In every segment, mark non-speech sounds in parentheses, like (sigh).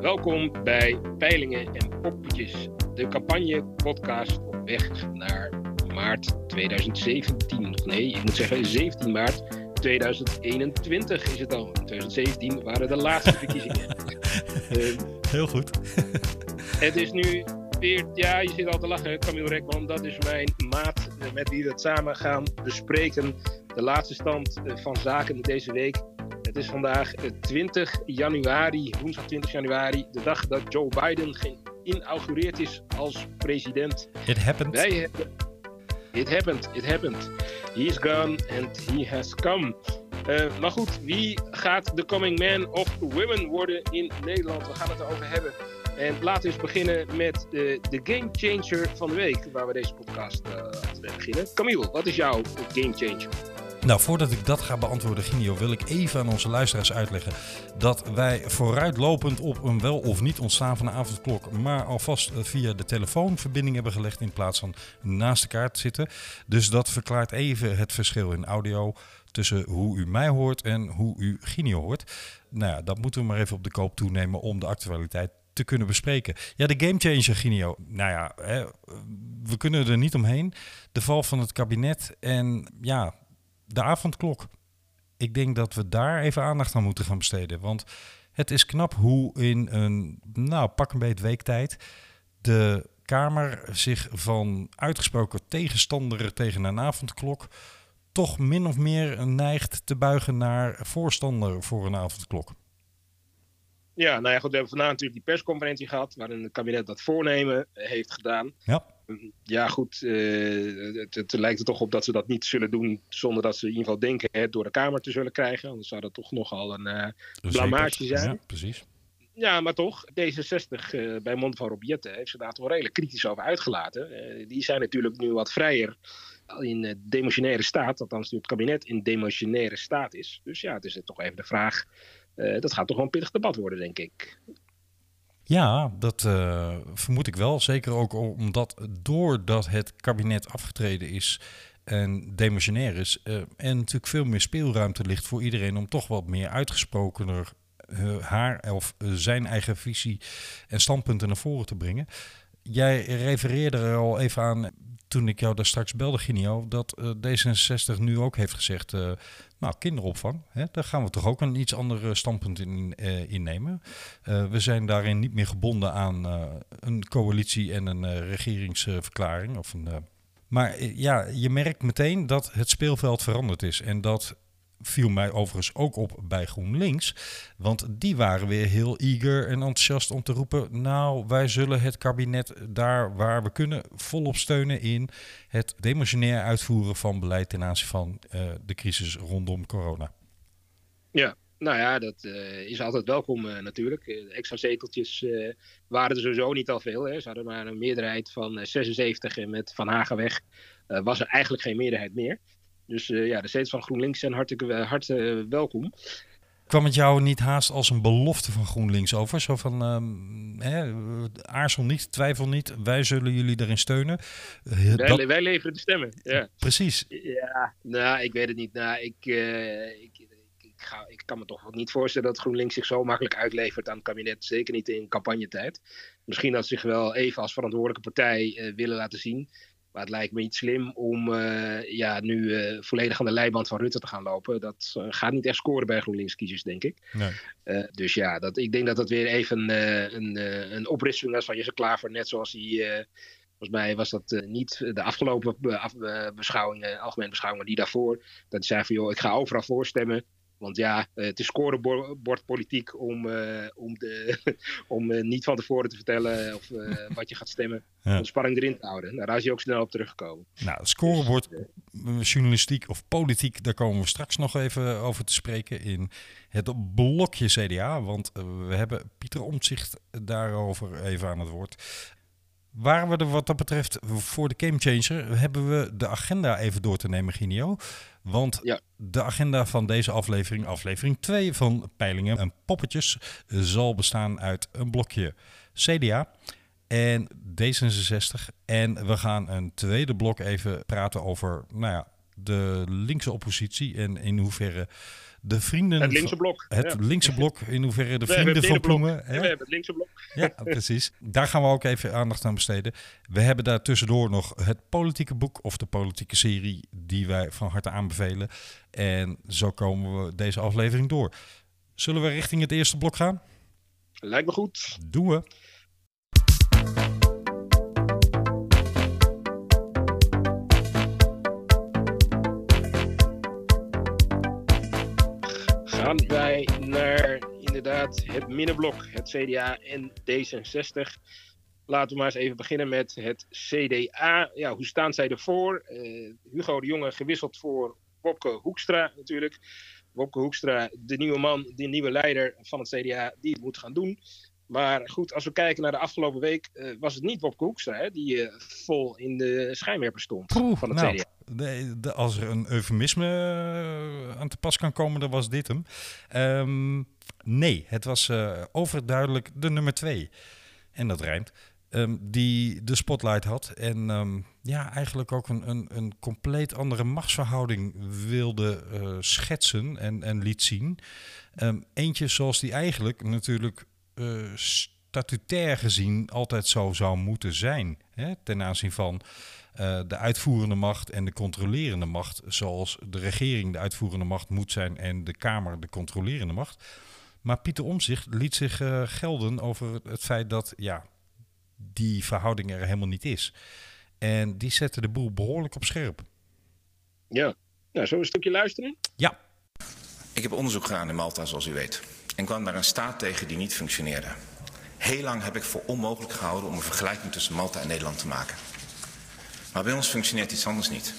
Welkom bij Peilingen en Poppetjes, de campagne-podcast op weg naar maart 2017. Nee, ik moet zeggen 17 maart 2021 is het al. In 2017 waren de laatste verkiezingen. uh, (laughs) Heel goed. het is nu weer, ja, je zit al te lachen, Camille Rekman. Dat is mijn maat met wie we het samen gaan bespreken. De laatste stand eh, van zaken deze week. Het is vandaag 20 eh, januari, woensdag 20 januari, de dag dat Joe Biden geïnaugureerd is als president. It happened. Wij hebben... It happened, it happened. He is gone and he has come. Uh, maar goed, wie gaat de coming man of women worden in Nederland? We gaan het erover hebben. En laten we eens beginnen met uh, de game changer van de week, waar we deze podcast uh, mee beginnen. Camille, wat is jouw game changer? Nou, voordat ik dat ga beantwoorden, Ginio, wil ik even aan onze luisteraars uitleggen dat wij vooruitlopend op een wel of niet ontstaan van de avondklok, maar alvast via de telefoonverbinding hebben gelegd in plaats van naast elkaar te zitten. Dus dat verklaart even het verschil in audio tussen hoe u mij hoort en hoe u Ginio hoort. Nou ja, dat moeten we maar even op de koop toenemen om de actualiteit te kunnen bespreken. Ja, de gamechanger, Ginio. Nou ja, hè, we kunnen er niet omheen. De val van het kabinet en ja, de avondklok. Ik denk dat we daar even aandacht aan moeten gaan besteden. Want het is knap hoe in een, nou, pak een beetje weektijd de Kamer zich van uitgesproken tegenstander tegen een avondklok toch min of meer neigt te buigen naar voorstander voor een avondklok. Ja, nou ja, goed, we hebben vandaag natuurlijk die persconferentie gehad, waarin het kabinet dat voornemen heeft gedaan. Ja. Ja, goed, uh, het, het, lijkt er toch op dat ze dat niet zullen doen zonder dat ze in ieder geval denken het door de Kamer te zullen krijgen. Anders zou dat toch nogal een uh, blamage zijn. Ja, precies. Ja, maar toch, D66 uh, bij mond van Robiette heeft ze daar toch redelijk kritisch over uitgelaten. die zijn natuurlijk nu wat vrijer in demotionaire staat, althans nu het kabinet in demotionaire staat is. Dus ja, het is toch even de vraag dat gaat toch wel een pittig debat worden, denk ik. Ja, dat uh, vermoed ik wel. Zeker ook omdat doordat het kabinet afgetreden is en demissionair is, uh, en natuurlijk veel meer speelruimte ligt voor iedereen om toch wat meer uitgesprokener haar of zijn eigen visie en standpunten naar voren te brengen. Jij refereerde er al even aan toen ik jou daar straks belde, Ginio, dat uh, D66 nu ook heeft gezegd, uh, nou, kinderopvang, hè, daar gaan we toch ook een iets ander standpunt in innemen. we zijn daarin niet meer gebonden aan een coalitie en een regeringsverklaring. Of een, maar ja, je merkt meteen dat het speelveld veranderd is en dat viel mij overigens ook op bij GroenLinks. Want die waren weer heel eager en enthousiast om te roepen... nou, wij zullen het kabinet daar waar we kunnen volop steunen in... het demotionair uitvoeren van beleid ten aanzien van uh, de crisis rondom corona. Ja, nou ja, dat uh, is altijd welkom uh, natuurlijk. Extra zeteltjes waren er sowieso niet al veel. Hè. Ze hadden maar een meerderheid van 76 en met Van Hagen weg was er eigenlijk geen meerderheid meer. Dus uh, ja, de zetels van GroenLinks zijn hartelijk hart, uh, welkom. Kwam het jou niet haast als een belofte van GroenLinks over? Zo van, um, hè, aarzel niet, twijfel niet, wij zullen jullie daarin steunen. Uh, wij, dat... wij, leveren de stemmen, ja. Precies. Ja, nou, ik weet het niet. Nou, ik, ik, ik, ga, ik kan me toch niet voorstellen dat GroenLinks zich zo makkelijk uitlevert aan het kabinet. Zeker niet in campagnetijd. Misschien dat ze zich wel even als verantwoordelijke partij willen laten zien. Maar het lijkt me niet slim om uh, ja, nu uh, volledig aan de leiband van Rutte te gaan lopen. Dat uh, gaat niet echt scoren bij GroenLinks-kiezers, denk ik. Nee. dus ja, dat, ik denk dat dat weer even een, een oprisping was van Jesse Klaver. Net zoals hij, volgens mij was dat niet de afgelopen beschouwingen, algemene beschouwingen, die daarvoor. Dat hij zei van joh, ik ga overal voorstemmen. Want ja, eh, het is scorebordpolitiek om, uh, om, de, (laughs) om uh, niet van tevoren te vertellen of uh, (laughs) wat je gaat stemmen. Ja. Om spanning erin te houden. Nou, daar is hij ook snel op teruggekomen. Nou, scorebord, journalistiek of politiek, daar komen we straks nog even over te spreken in het blokje CDA. Want we hebben Pieter Omtzigt daarover even aan het woord. Waren we er wat dat betreft voor de Gamechanger, hebben we de agenda even door te nemen, Ginio. Want ja. de agenda van deze aflevering, aflevering 2 van Peilingen en Poppetjes, zal bestaan uit een blokje CDA en D66. En we gaan een tweede blok even praten over nou ja, de linkse oppositie en in hoeverre de vrienden... Het linkse blok. Het linkse blok, in hoeverre de vrienden van Ploemen... we hebben het linkse blok. Ja, (laughs) precies. Daar gaan we ook even aandacht aan besteden. We hebben daar tussendoor nog het politieke boek of de politieke serie die wij van harte aanbevelen. En zo komen we deze aflevering door. Zullen we richting het eerste blok gaan? Lijkt me goed. Doen we. Gaan wij naar inderdaad het middenblok, het CDA en D66. Laten we maar eens even beginnen met het CDA. Ja, hoe staan zij ervoor? Uh, Hugo de Jonge gewisseld voor Wopke Hoekstra natuurlijk. Wopke Hoekstra, de nieuwe man, de nieuwe leider van het CDA, die het moet gaan doen. Maar goed, als we kijken naar de afgelopen week, uh, was het niet Wopke Hoekstra hè, die uh, vol in de schijnwerper stond van het nou, CDA. De, als er een eufemisme uh, aan te pas kan komen, dan was dit hem. Um, nee, het was overduidelijk de nummer twee. En dat rijmt. Um, die de spotlight had. En um, ja, eigenlijk ook een, een, een compleet andere machtsverhouding wilde schetsen en, en liet zien. eentje zoals die eigenlijk natuurlijk statutair gezien altijd zo zou moeten zijn. Hè, ten aanzien van uh, de uitvoerende macht en de controlerende macht. Zoals de regering de uitvoerende macht moet zijn en de Kamer de controlerende macht. Maar Pieter Omzicht liet zich uh, gelden over het feit dat ja, die verhouding er helemaal niet is. En die zette de boel behoorlijk op scherp. Ja, nou, we een stukje luisteren? Ja. Ik heb onderzoek gedaan in Malta, zoals u weet en kwam daar een staat tegen die niet functioneerde. Heel lang heb ik voor onmogelijk gehouden om een vergelijking tussen Malta en Nederland te maken. Maar bij ons functioneert iets anders niet.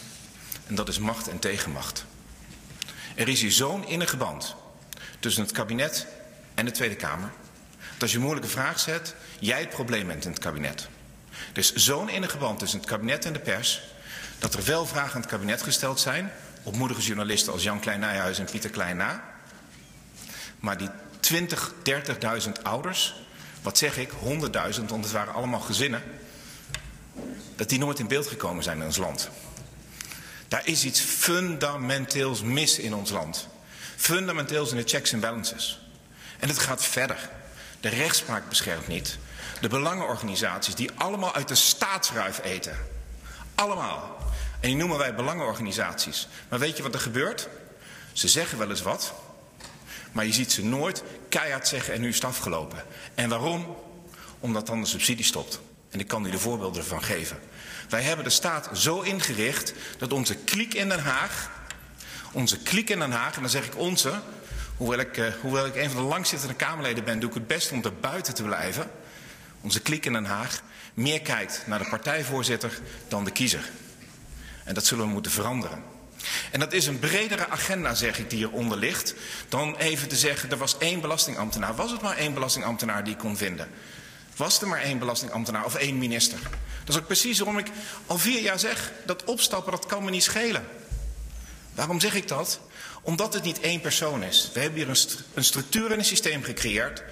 En dat is macht en tegenmacht. Er is hier zo'n innige band tussen het kabinet en de Tweede Kamer. Dat als je een moeilijke vraag zet, jij het probleem bent in het kabinet. Er is zo'n innige band tussen het kabinet en de pers. Dat er wel vragen aan het kabinet gesteld zijn. Op moedige journalisten als Jan Klein Nijhuis en Pieter Klein na. Maar die 20, 30.000 ouders, wat zeg ik, 100.000, want het waren allemaal gezinnen, dat die nooit in beeld gekomen zijn in ons land. Daar is iets fundamenteels mis in ons land. Fundamenteels in de checks en balances. En het gaat verder. De rechtspraak beschermt niet. De belangenorganisaties die allemaal uit de staatsruif eten. Allemaal. En die noemen wij belangenorganisaties. Maar weet je wat er gebeurt? Ze zeggen wel eens wat, maar je ziet ze nooit keihard zeggen en nu is het afgelopen. En waarom? Omdat dan de subsidie stopt. En ik kan u de voorbeelden ervan geven. Wij hebben de staat zo ingericht dat onze kliek in Den Haag, onze kliek in Den Haag, en dan zeg ik onze, hoewel ik, uh, hoewel ik een van de langzittende Kamerleden ben, doe ik het best om er buiten te blijven. Onze kliek in Den Haag meer kijkt naar de partijvoorzitter dan de kiezer. En dat zullen we moeten veranderen. En dat is een bredere agenda, zeg ik, die eronder ligt, dan even te zeggen, er was één belastingambtenaar. Was het maar één belastingambtenaar die ik kon vinden? Was er maar één belastingambtenaar of één minister? Dat is ook precies waarom ik al vier jaar zeg, dat opstappen, dat kan me niet schelen. Waarom zeg ik dat? Omdat het niet één persoon is. We hebben hier een, st een structuur en een systeem gecreëerd,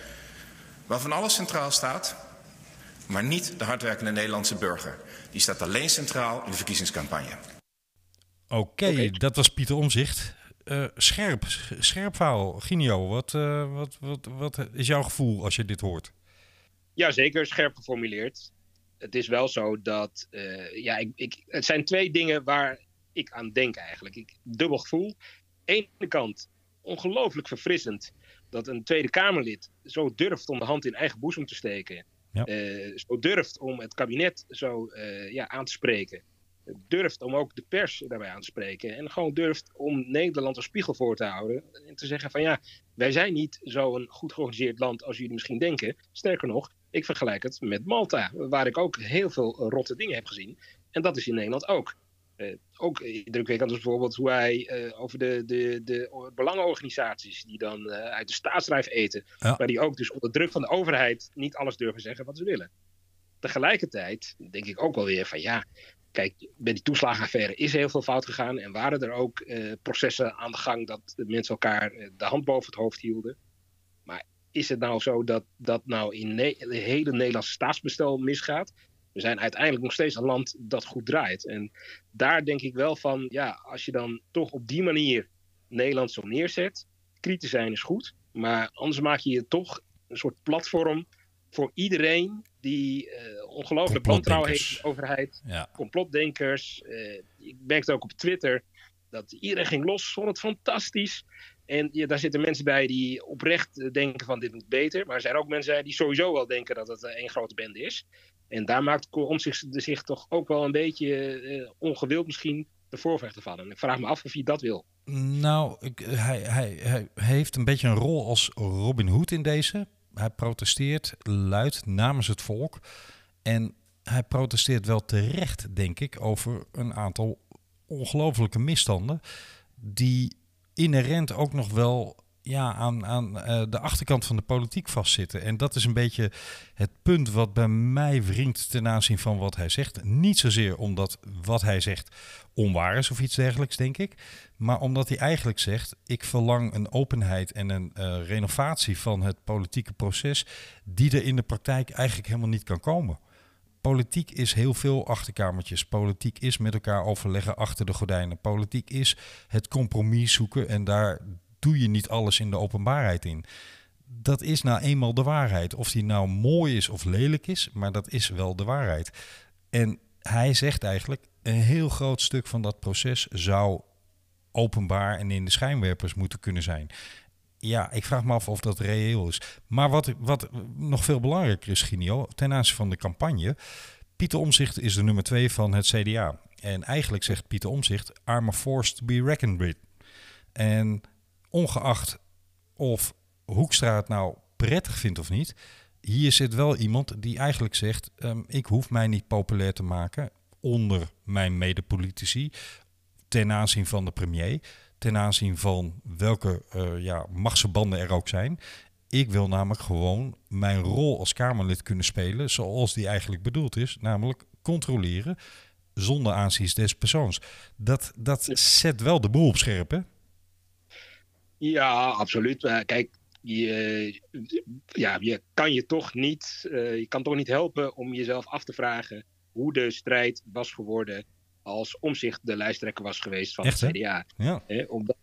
waarvan alles centraal staat, maar niet de hardwerkende Nederlandse burger. Die staat alleen centraal in de verkiezingscampagne. Oké, dat was Pieter Omzicht. Uh, scherp, scherp verhaal. Ginio, wat, uh, wat, wat, wat is jouw gevoel als je dit hoort? Ja, zeker scherp geformuleerd. Het is wel zo dat, uh, ja, ik, ik, het zijn twee dingen waar ik aan denk eigenlijk. Ik, dubbel gevoel. Aan de ene kant ongelooflijk verfrissend dat een Tweede Kamerlid zo durft om de hand in eigen boezem te steken. Ja. zo durft om het kabinet zo ja, aan te spreken durft om ook de pers daarbij aan te spreken. En gewoon durft om Nederland een spiegel voor te houden. En te zeggen van ja, wij zijn niet zo'n goed georganiseerd land als jullie misschien denken. Sterker nog, ik vergelijk het met Malta, waar ik ook heel veel rotte dingen heb gezien. En dat is in Nederland ook. Uh, ook indrukwekkend is bijvoorbeeld hoe hij uh, over de, de, de belangenorganisaties die dan uh, uit de staatsdrijf eten, ja. maar die ook dus onder druk van de overheid niet alles durven zeggen wat ze willen. Tegelijkertijd denk ik ook wel weer van ja, Kijk, bij die toeslagenaffaire is heel veel fout gegaan. En waren er ook uh, processen aan de gang dat mensen elkaar uh, de hand boven het hoofd hielden. Maar is het nou zo dat dat nou in het hele Nederlandse staatsbestel misgaat? We zijn uiteindelijk nog steeds een land dat goed draait. En daar denk ik wel van, ja, als je dan toch op die manier Nederland zo neerzet, kritisch zijn is goed, maar anders maak je je toch een soort platform voor iedereen die uh, ongelooflijk wantrouwen heeft in de overheid. Ja. Complotdenkers. Uh, ik merkte ook op Twitter dat iedereen ging los, vond het fantastisch. En ja, daar zitten mensen bij die oprecht eh, denken van dit moet beter. Maar er zijn ook mensen die sowieso wel denken dat het één grote bende is. En daar maakt om zich, zich toch ook wel een beetje uh, ongewild misschien de voorvechten van. En ik vraag me af of hij dat wil. Nou, ik, hij, hij, hij heeft een beetje een rol als Robin Hood in deze. Hij protesteert luid namens het volk. En hij protesteert wel terecht, denk ik, over een aantal ongelofelijke misstanden. Die inherent ook nog wel ja, aan, aan uh, de achterkant van de politiek vastzitten. En dat is een beetje het punt wat bij mij wringt ten aanzien van wat hij zegt. Niet zozeer omdat wat hij zegt onwaar is of iets dergelijks, denk ik. Maar omdat hij eigenlijk zegt: ik verlang een openheid en een uh, renovatie van het politieke proces. die er in de praktijk eigenlijk helemaal niet kan komen. Politiek is heel veel achterkamertjes. Politiek is met elkaar overleggen achter de gordijnen. Politiek is het compromis zoeken en daar doe je niet alles in de openbaarheid in. Dat is nou eenmaal de waarheid. Of die nou mooi is of lelijk is, maar dat is wel de waarheid. En hij zegt eigenlijk, een heel groot stuk van dat proces zou openbaar en in de schijnwerpers moeten kunnen zijn. Ja, ik vraag me af of dat reëel is. Maar wat, wat nog veel belangrijker is, Ginio, ten aanzien van de campagne. Pieter Omzicht is de nummer twee van het CDA. En eigenlijk zegt Pieter Omzicht, I'm a force to be reckoned with. En ongeacht of Hoekstra het nou prettig vindt of niet, hier zit wel iemand die eigenlijk zegt: um, ik hoef mij niet populair te maken onder mijn medepolitici ten aanzien van de premier, ten aanzien van welke uh, ja, machtsbanden er ook zijn. Ik wil namelijk gewoon mijn rol als Kamerlid kunnen spelen zoals die eigenlijk bedoeld is, namelijk controleren zonder aanzien des persoons. Dat, dat zet wel de boel op scherp, hè? Ja, absoluut. kijk, je, ja, je kan je toch niet, uh, je kan toch niet helpen om jezelf af te vragen hoe de strijd was geworden als omzicht de lijsttrekker was geweest van het CDA. Ja. omdat,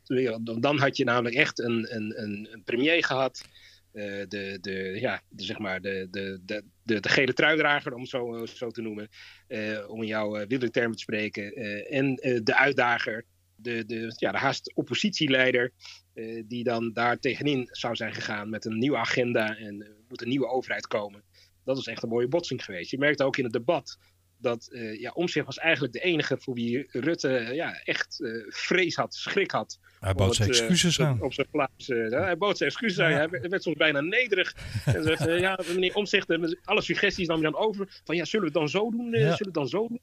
dan had je namelijk echt een, een, een, een premier gehad. Uh, de, de, ja, de, zeg maar de, de, de, de, de gele truidrager, om het zo, zo te noemen. Uh, om in jouw uh, te spreken. en de uitdager de, de, ja, de haast oppositieleider, uh, die dan daar tegenin zou zijn gegaan met een nieuwe agenda en uh, moet een nieuwe overheid komen. Dat is echt een mooie botsing geweest. Je merkte ook in het debat dat uh, ja, Omtzigt was eigenlijk de enige voor wie Rutte ja, echt vrees had, schrik had. Hij bood zijn excuses aan. Op zijn plaats. hij bood zijn excuses aan. Hij werd soms bijna nederig. (laughs) en zei, ja, meneer Omtzigt, alle suggesties nam je dan over. Van ja, zullen we het dan zo doen? Zullen we het dan zo doen?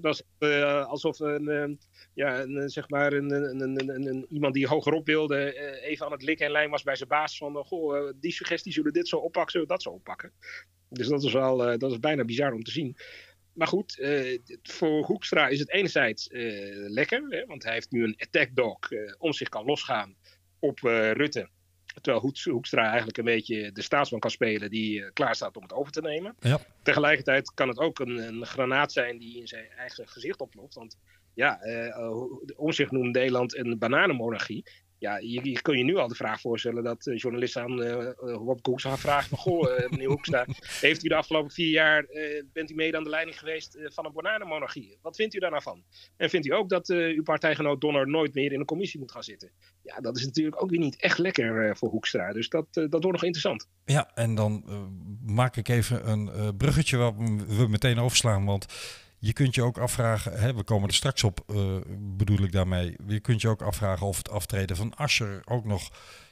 Dat was alsof een ja, een, eh, zeg maar een, een, een, iemand die hogerop wilde, uh, even aan het likken en lijn was bij zijn baas van, uh, goh, die suggestie zullen dit zo oppakken, zullen we dat zo oppakken. Dus dat is wel, dat is bijna bizar om te zien. Maar goed, voor Hoekstra is het enerzijds lekker, hè, want hij heeft nu een attack dog om zich kan losgaan op Rutte. Terwijl Hoekstra eigenlijk een beetje de staatsman kan spelen die klaar staat om het over te nemen. Ja. Tegelijkertijd kan het ook een, een granaat zijn die in zijn eigen gezicht oploft. Want ja, om zich noemt Nederland een bananenmonarchie. Ja, je, je kun je nu al de vraag voorstellen dat uh, journalisten aan uh, Wopke Hoekstra gaan vragen van, goh, meneer Hoekstra, (laughs) heeft u de afgelopen vier jaar, bent u mede aan de leiding geweest van een bananenmonarchie? Wat vindt u daar nou van? En vindt u ook dat uw partijgenoot Donner nooit meer in een commissie moet gaan zitten? Ja, dat is natuurlijk ook weer niet echt lekker voor Hoekstra, dus dat, dat wordt nog interessant. Ja, en dan maak ik even een bruggetje waar we meteen overslaan, want je kunt je ook afvragen, hè, we komen er straks op, uh, bedoel ik daarmee. Je kunt je ook afvragen of het aftreden van Ascher ook nog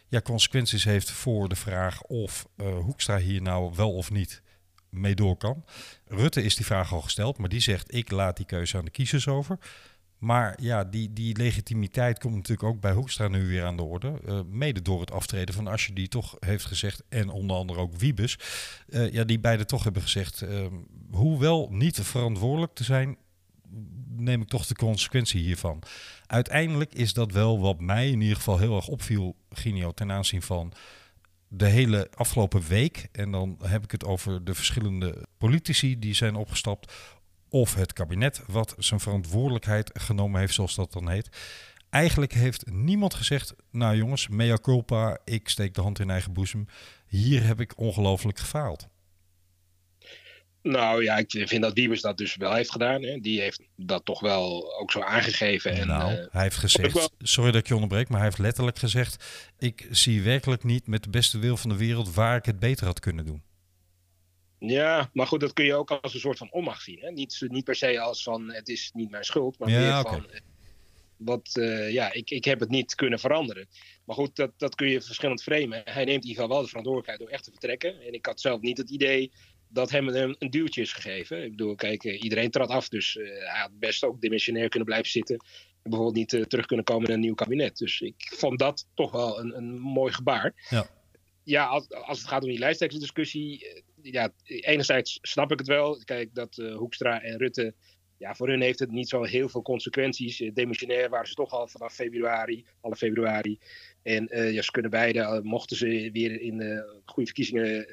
ja, consequenties heeft voor de vraag of uh, Hoekstra hier nou wel of niet mee door kan. Rutte is die vraag al gesteld, maar die zegt: ik laat die keuze aan de kiezers over. Maar ja, die, die legitimiteit komt natuurlijk ook bij Hoekstra nu weer aan de orde. Uh, mede door het aftreden van Asje, die toch heeft gezegd, en onder andere ook Wiebes. Uh, ja, die beide toch hebben gezegd, uh, hoewel niet verantwoordelijk te zijn, neem ik toch de consequentie hiervan. Uiteindelijk is dat wel wat mij in ieder geval heel erg opviel, Ginio, ten aanzien van de hele afgelopen week, en dan heb ik het over de verschillende politici die zijn opgestapt, of het kabinet wat zijn verantwoordelijkheid genomen heeft, zoals dat dan heet. Eigenlijk heeft niemand gezegd, nou jongens, mea culpa, ik steek de hand in eigen boezem. Hier heb ik ongelooflijk gefaald. Nou ja, ik vind dat Wiebes dat dus wel heeft gedaan. Hè. Die heeft dat toch wel ook zo aangegeven. En, nou, uh, hij heeft gezegd, sorry dat ik je onderbreek, maar hij heeft letterlijk gezegd... ik zie werkelijk niet met de beste wil van de wereld waar ik het beter had kunnen doen. Ja, maar goed, dat kun je ook als een soort van onmacht zien. Hè? Niet, niet per se als van het is niet mijn schuld, maar Ja, meer van... eh, Wat, eh, ja, ik, ik heb het niet kunnen veranderen. Maar goed, dat, dat kun je verschillend framen. Hij neemt in ieder geval wel de verantwoordelijkheid door echt te vertrekken. En ik had zelf niet het idee dat hem een, een duwtje is gegeven. Ik bedoel, kijk, eh, iedereen trad af. Dus hij had best ook dimensionair kunnen blijven zitten. En bijvoorbeeld niet terug kunnen komen in een nieuw kabinet. Dus ik vond dat toch wel een, een mooi gebaar. Ja. Ja, als, als het gaat om die lijsttrekkersdiscussie. Ja, enerzijds snap ik het wel. Kijk, dat eh, Hoekstra en Rutte ja, voor hun heeft het niet zo heel veel consequenties. Eh, Demissionair waren ze toch al vanaf februari, alle februari. En eh, ja, ze kunnen beide, mochten ze weer in goede verkiezingen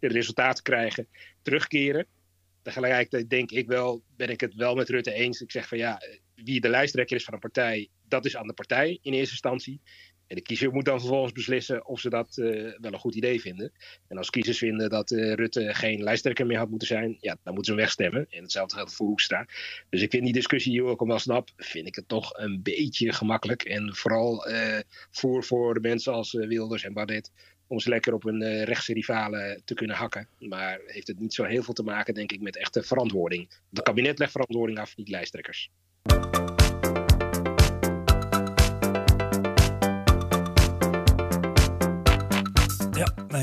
resultaten krijgen, terugkeren. Tegelijkertijd denk ik wel, ben ik het wel met Rutte eens. Ik zeg van ja, wie de lijsttrekker is van een partij, dat is aan de partij in eerste instantie. En de kiezer moet dan vervolgens beslissen of ze dat eh, wel een goed idee vinden. En als kiezers vinden dat eh, Rutte geen lijsttrekker meer had moeten zijn, ja, dan moeten ze hem wegstemmen. En hetzelfde geldt voor Hoekstra. Dus ik vind die discussie, die ik ook wel snap, vind ik het toch een beetje gemakkelijk. En vooral eh, voor, voor de mensen als Wilders en Bardet, om ze lekker op eh, rechtse rivalen te kunnen hakken. Maar heeft het niet zo heel veel te maken, denk ik, met echte verantwoording. Het kabinet legt verantwoording af, niet lijsttrekkers.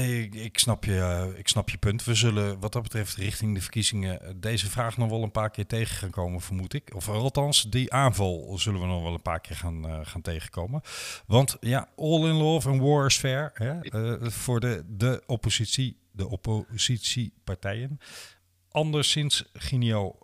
Ik, ik snap je, eh, ik snap je punt. We zullen wat dat betreft richting de verkiezingen eh, deze vraag nog wel een paar keer tegen gaan komen, vermoed ik. Of althans, die aanval zullen we nog wel een paar keer gaan, eh, gaan tegenkomen. Want ja, all in love and war is fair hè, voor de, de oppositie, de oppositiepartijen. Anderszins, Ginio,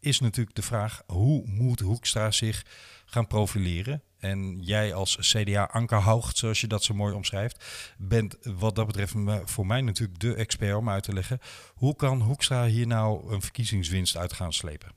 is natuurlijk de vraag, hoe moet Hoekstra zich gaan profileren? En jij als CDA-ankerhoogt, zoals je dat zo mooi omschrijft, bent wat dat betreft voor mij natuurlijk de expert om uit te leggen. Hoe kan Hoekstra hier nou een verkiezingswinst uit gaan slepen?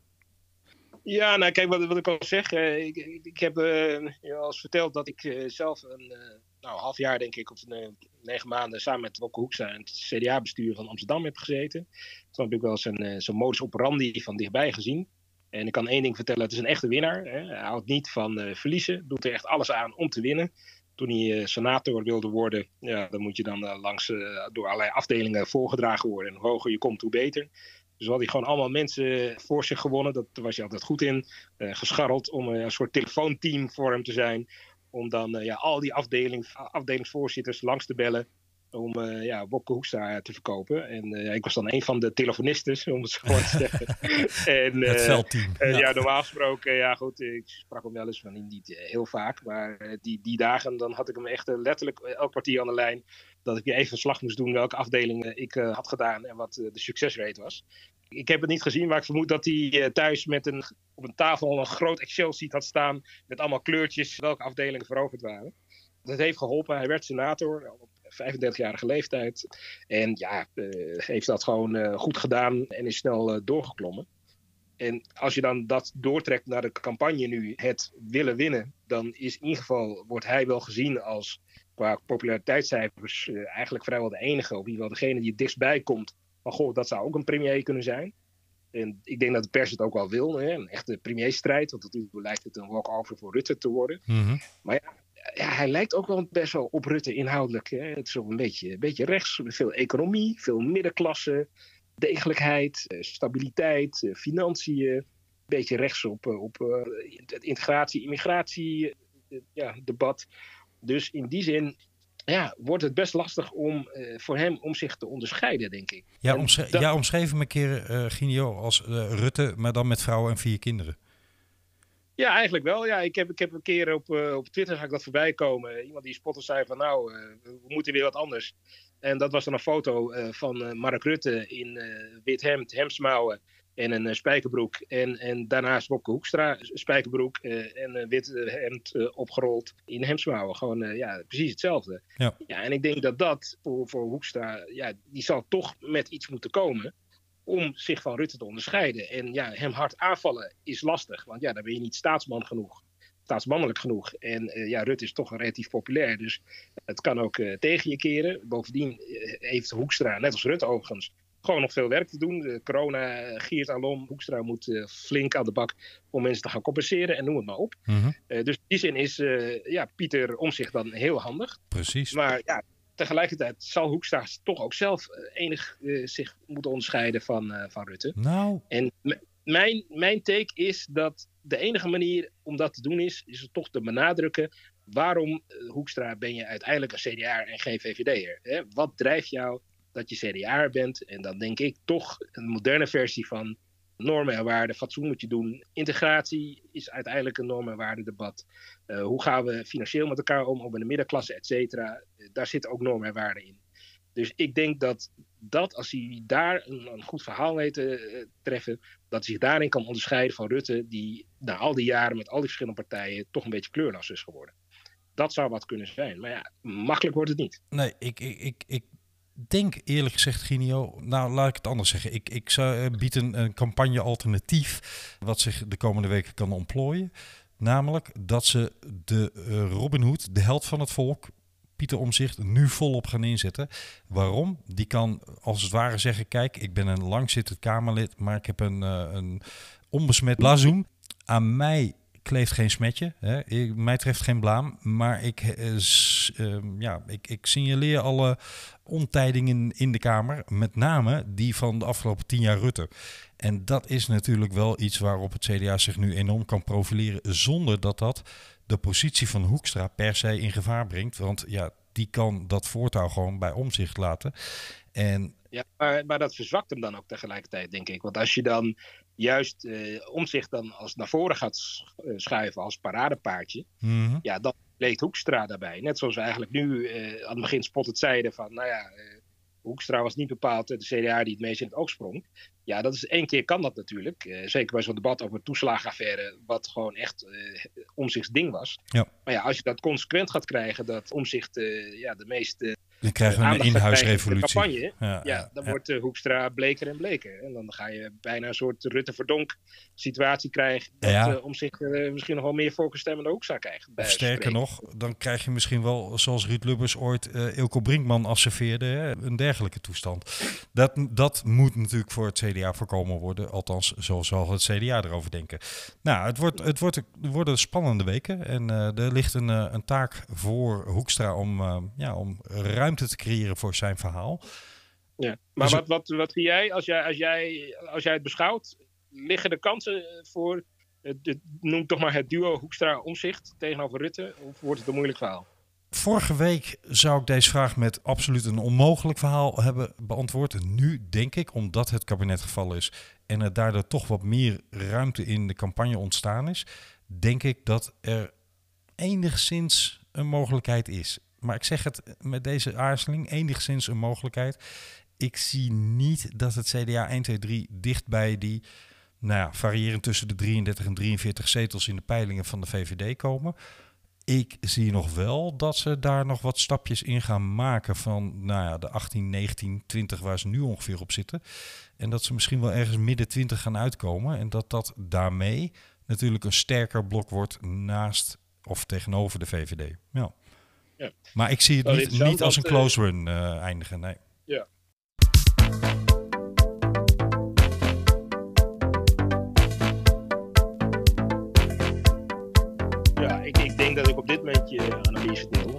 Ja, nou kijk, wat, ik al zeg. ik, ik, heb je al verteld dat ik eh, zelf een eh, nou, half jaar, denk ik, of eh, negen maanden samen met Wopke Hoekstra in het CDA-bestuur van Amsterdam heb gezeten. Toen heb ik wel zijn, eh, zijn modus operandi van dichtbij gezien. En ik kan één ding vertellen, het is een echte winnaar. Hè. Hij houdt niet van eh, verliezen, doet er echt alles aan om te winnen. Toen hij eh, senator wilde worden, ja, dan moet je dan eh, langs, door allerlei afdelingen voorgedragen worden. En hoe hoger je komt, hoe beter. Dus had hij gewoon allemaal mensen voor zich gewonnen. Dat was hij altijd goed in. Gescharreld om een soort telefoonteam voor hem te zijn. Om dan ja, al die afdeling, afdelingsvoorzitters langs te bellen. Om eh ja, Wopke Hoekstra te verkopen. En eh, ik was dan een van de telefonisten, om het zo maar te zeggen. (laughs) en, Het eh, veldteam. eh, Ja. ja. normaal gesproken, ja goed, ik sprak hem wel eens van niet eh, heel vaak, maar eh, die, die dagen dan had ik hem echt eh, letterlijk eh, elk kwartier aan de lijn, dat ik even verslag moest doen welke afdeling eh, ik eh, had gedaan en wat eh, de succesrate was. Ik heb het niet gezien, maar ik vermoed dat hij eh, thuis met een, op een tafel een groot Excel-sheet had staan met allemaal kleurtjes welke afdelingen veroverd waren. Dat heeft geholpen. Hij werd senator op 35-jarige leeftijd. En ja, eh, heeft dat gewoon eh, goed gedaan en is snel eh, doorgeklommen. En als je dan dat doortrekt naar de campagne nu, het willen winnen, dan is in ieder geval, wordt hij wel gezien als qua populariteitscijfers eigenlijk vrijwel de enige, of in ieder geval degene die het dichtstbij komt. Van goh, dat zou ook een premier kunnen zijn. En ik denk dat de pers het ook wel wil, hè? een echte premierstrijd, want natuurlijk lijkt het een walk-over voor Rutte te worden. Mhm. Ja, hij lijkt ook wel best wel op Rutte inhoudelijk. Hè? Het is ook een beetje, een beetje rechts, veel economie, veel middenklasse, degelijkheid, eh, stabiliteit, eh, financiën. Een beetje rechts op, eh, op het integratie, immigratie, ja, debat. Dus in die zin ja, wordt het best lastig om, voor hem om zich te onderscheiden, denk ik. Ja, En omschre- dat- ja, omschreef hem een keer, Ginio, als Rutte, maar dan met vrouwen en vier kinderen. Ja, eigenlijk wel. Ja, ik, heb, ik heb een keer op, eh, op Twitter zag ik dat voorbij komen. Iemand die spotte zei van nou, eh, we moeten weer wat anders. En dat was dan een foto eh, van Mark Rutte in wit hemd, hemdsmouwen. en een spijkerbroek. En, en daarnaast Wopke Hoekstra, spijkerbroek en een wit hemd opgerold in hemdsmouwen. Gewoon ja, precies hetzelfde. Ja. ja, en ik denk dat dat voor, voor Hoekstra, ja, die zal toch met iets moeten komen om zich van Rutte te onderscheiden. En ja, hem hard aanvallen is lastig, want ja, dan ben je niet staatsman genoeg staatsmannelijk genoeg. En uh, ja, Rutte is toch relatief populair, dus het kan ook uh, tegen je keren. Bovendien uh, heeft Hoekstra, net als Rutte overigens, gewoon nog veel werk te doen. De corona giert alom. Hoekstra moet flink aan de bak om mensen te gaan compenseren en noem het maar op. Mm dus in die zin is ja, Pieter om zich dan heel handig. Precies. Maar ja, tegelijkertijd zal Hoekstra toch ook zelf enig zich moeten onderscheiden van, van Rutte. Nou. En mijn, mijn take is dat de enige manier om dat te doen is, is het toch te benadrukken. Waarom, eh, Hoekstra, ben je uiteindelijk een CDA en geen VVD'er? Wat drijft jou dat je CDA bent? En dan denk ik toch een moderne versie van normen en waarden. Fatsoen moet je doen. Integratie is uiteindelijk een normen en waarden debat. Uh, hoe gaan we financieel met elkaar om, ook in de middenklasse, et cetera. Uh, daar zitten ook normen en waarden in. Dus ik denk dat, dat als hij daar een, een goed verhaal weet te uh, treffen, dat hij zich daarin kan onderscheiden van Rutte, die na al die jaren met al die verschillende partijen toch een beetje kleurloos is geworden. Dat zou wat kunnen zijn. Maar ja, makkelijk wordt het niet. Nee, ik, ik, ik, ik denk eerlijk gezegd, Ginio, nou laat ik het anders zeggen. Ik, ik zou, uh, bied een, een campagne alternatief wat zich de komende weken kan ontplooien. Namelijk dat ze de uh, Robin Hood, de held van het volk, Pieter Omzicht nu volop gaan inzetten. Waarom? Die kan als het ware zeggen: Kijk, ik ben een langzittend Kamerlid, maar ik heb een, uh, een onbesmet blazoen. Aan mij kleeft geen smetje. Hè. Mij treft geen blaam. Maar ik, uh, uh, ja, ik, ik signaleer alle ontijdingen in de Kamer. Met name die van de afgelopen tien jaar Rutte. En dat is natuurlijk wel iets waarop het CDA zich nu enorm kan profileren. Zonder dat dat de positie van Hoekstra per se in gevaar brengt. Want ja, die kan dat voortouw gewoon bij omzicht laten. En ja, maar, maar dat verzwakt hem dan ook tegelijkertijd, denk ik. Want als je dan juist uh, omzicht dan als naar voren gaat eh, schuiven als paradepaardje, mm -hmm. ja, dan leed Hoekstra daarbij. Net zoals we eigenlijk nu uh, aan het begin spottend zeiden van, nou ja, Hoekstra was niet bepaald de CDA die het meest in het oog sprong. Ja, dat is één keer kan dat natuurlijk. Zeker bij zo'n debat over de toeslagenaffaire, wat gewoon echt omzichts ding was. Ja. Maar ja, als je dat consequent gaat krijgen, dat omzicht ja, de meest dan krijgen we een inhuisrevolutie. Campagne, ja, ja, dan wordt uh, Hoekstra bleker en bleker. En dan ga je bijna een soort Rutte-Verdonk situatie krijgen. Dat ja. uh, om zich uh, misschien nog wel meer voorkeurstemmen Hoekstra krijgt. Of sterker nog, dan krijg je misschien wel, zoals Ruud Lubbers ooit Ilko Brinkman asserveerde, hè, een dergelijke toestand. Dat, dat moet natuurlijk voor het CDA voorkomen worden. Althans, zo zal het CDA erover denken. Nou, het, wordt, het, wordt, worden spannende weken. En er ligt een, een taak voor Hoekstra om, ja, om ruim ruimte te creëren voor zijn verhaal. Ja, maar dus wat, wat, wat zie jij als, jij als jij als jij het beschouwt? Liggen de kansen voor, noem toch maar het duo Hoekstra-Omzicht tegenover Rutte? Of wordt het een moeilijk verhaal? Vorige week zou ik deze vraag met absoluut een onmogelijk verhaal hebben beantwoord. Nu denk ik, omdat het kabinet gevallen is en er daardoor toch wat meer ruimte in de campagne ontstaan is, denk ik dat er enigszins een mogelijkheid is maar ik zeg het met deze aarzeling, enigszins een mogelijkheid. Ik zie niet dat het CDA 1, 2, 3 dicht bij die, nou ja, variërend tussen de 33 en 43 zetels in de peilingen van de VVD komen. Ik zie nog wel dat ze daar nog wat stapjes in gaan maken van nou ja, de 18, 19, 20 waar ze nu ongeveer op zitten. En dat ze misschien wel ergens midden 20 gaan uitkomen. En dat dat daarmee natuurlijk een sterker blok wordt naast of tegenover de VVD. Ja. Ja. Maar ik zie het niet, niet als een eh, close run uh, eindigen, nee. Ja. Ja, ik, ik denk dat ik op dit moment je analyse deel.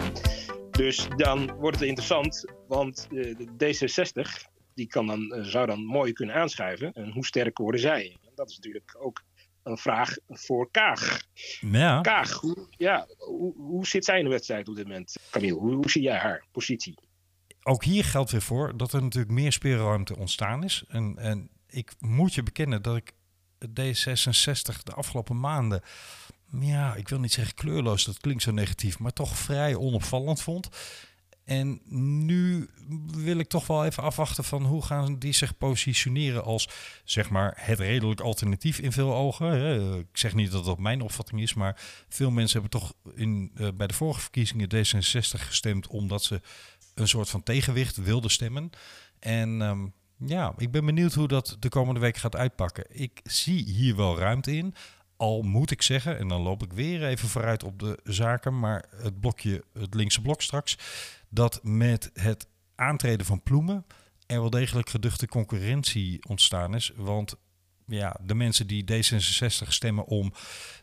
Dus dan wordt het interessant, want uh, de D66 die kan dan, uh, zou dan mooi kunnen aanschuiven. En hoe sterk worden zij? Dat is natuurlijk ook een vraag voor Kaag. Ja. Kaag, hoe, ja, hoe, hoe zit zij in de wedstrijd op dit moment? Camille, hoe, hoe zie jij haar positie? Ook hier geldt weer voor dat er natuurlijk meer speelruimte ontstaan is. En, en ik moet je bekennen dat ik D66 de afgelopen maanden, ja, ik wil niet zeggen kleurloos, dat klinkt zo negatief, maar toch vrij onopvallend vond. En nu wil ik toch wel even afwachten van hoe gaan die zich positioneren als zeg maar het redelijk alternatief in veel ogen. Ik zeg niet dat dat mijn opvatting is, maar veel mensen hebben toch in, uh, bij de vorige verkiezingen D66 gestemd omdat ze een soort van tegenwicht wilden stemmen. En um, ja, ik ben benieuwd hoe dat de komende week gaat uitpakken. Ik zie hier wel ruimte in. Al moet ik zeggen, en dan loop ik weer even vooruit op de zaken, maar het blokje, het linkse blok straks, dat met het aantreden van Ploemen er wel degelijk geduchte concurrentie ontstaan is. Want ja, de mensen die D66 stemmen om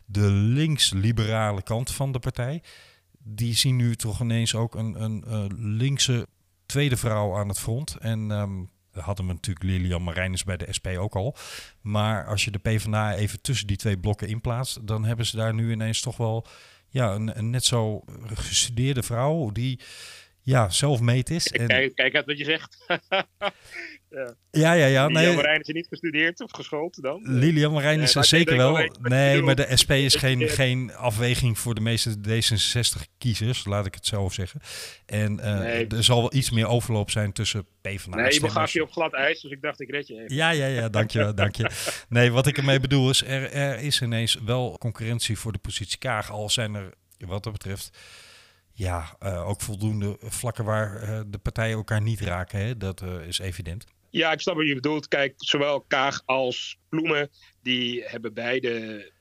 de links-liberale kant van de partij, die zien nu toch ineens ook een, een, linkse tweede vrouw aan het front. En um, hadden we natuurlijk Lilian Marijnus bij de SP ook al. Maar als je de PvdA even tussen die twee blokken inplaatst, dan hebben ze daar nu ineens toch wel ja, een, een net zo gestudeerde vrouw die ja, zelfmeet is. En... Kijk, kijk uit wat je zegt. (laughs) ja, ja, ja. ja Lilian nee. Marijn is niet gestudeerd of geschoold dan? Lilian Marijn is zeker wel. Nee, maar de SP is (laughs) geen, geen afweging voor de meeste D66-kiezers, laat ik het zo zeggen. En uh, er zal wel iets meer overloop zijn tussen PvdA Nee, je begaf je op glad ijs, dus ik dacht ik red je even. Ja, ja, ja, dank je, dank je. (laughs) Nee, wat ik ermee bedoel is, er, er is ineens wel concurrentie voor de positie Kaag, al zijn er wat dat betreft ja, uh, ook voldoende vlakken waar uh, de partijen elkaar niet raken. Hè? Dat uh, is evident. Ja, ik snap wat je bedoelt. Kijk, zowel Kaag als Ploemen, die hebben beide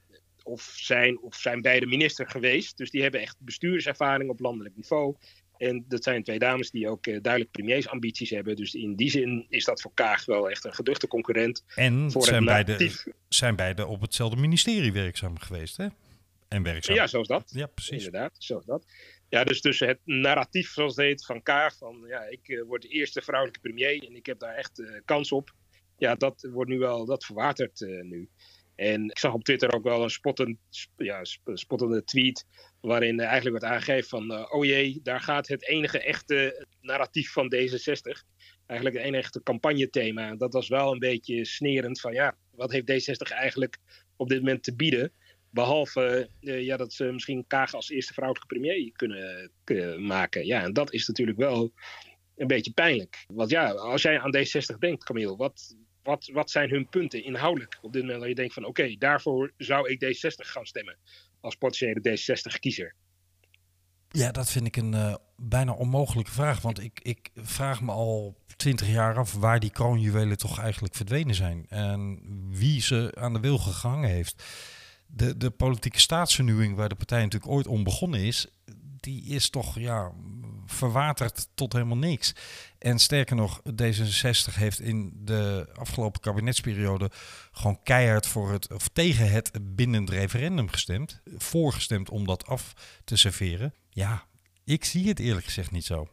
of zijn, of zijn beide minister geweest. Dus die hebben echt bestuurservaring op landelijk niveau. En dat zijn twee dames die ook duidelijk premiersambities hebben. Dus in die zin is dat voor Kaag wel echt een geduchte concurrent. En voor zijn, beide, zijn beide op hetzelfde ministerie werkzaam geweest, hè? En werkzaam. Ja, zoals dat. Ja, precies. Inderdaad, zoals dat. Ja, dus tussen het narratief, zoals het van Kaag, van ja, ik uh, word de eerste vrouwelijke premier en ik heb daar echt uh, kans op. Ja, dat wordt nu wel, dat verwatert uh, nu. En ik zag op Twitter ook wel een spottend, ja, spottende tweet, waarin eigenlijk wordt aangegeven van, oh jee, daar gaat het enige echte narratief van D66. Eigenlijk het enige echte campagnethema. Dat was wel een beetje snerend van, ja, wat heeft D66 eigenlijk op dit moment te bieden? Behalve uh, ja, dat ze misschien Kaag als eerste vrouwelijke premier kunnen, maken. Ja, en dat is natuurlijk wel een beetje pijnlijk. Want ja, als jij aan D60 denkt, Camille, wat, wat, wat zijn hun punten inhoudelijk op dit moment? Dat je denkt van oké, daarvoor zou ik D60 gaan stemmen als potentiële D60-kiezer. Ja, dat vind ik een uh, bijna onmogelijke vraag. Want ik, ik vraag me al twintig jaar af waar die kroonjuwelen toch eigenlijk verdwenen zijn. En wie ze aan de wil gehangen heeft de, de politieke staatsvernieuwing waar de partij natuurlijk ooit om begonnen is, die is toch ja, verwaterd tot helemaal niks. En sterker nog, D66 heeft in de afgelopen kabinetsperiode gewoon keihard voor het, of tegen het bindend referendum gestemd. Voorgestemd om dat af te serveren. Ja, ik zie het eerlijk gezegd niet zo.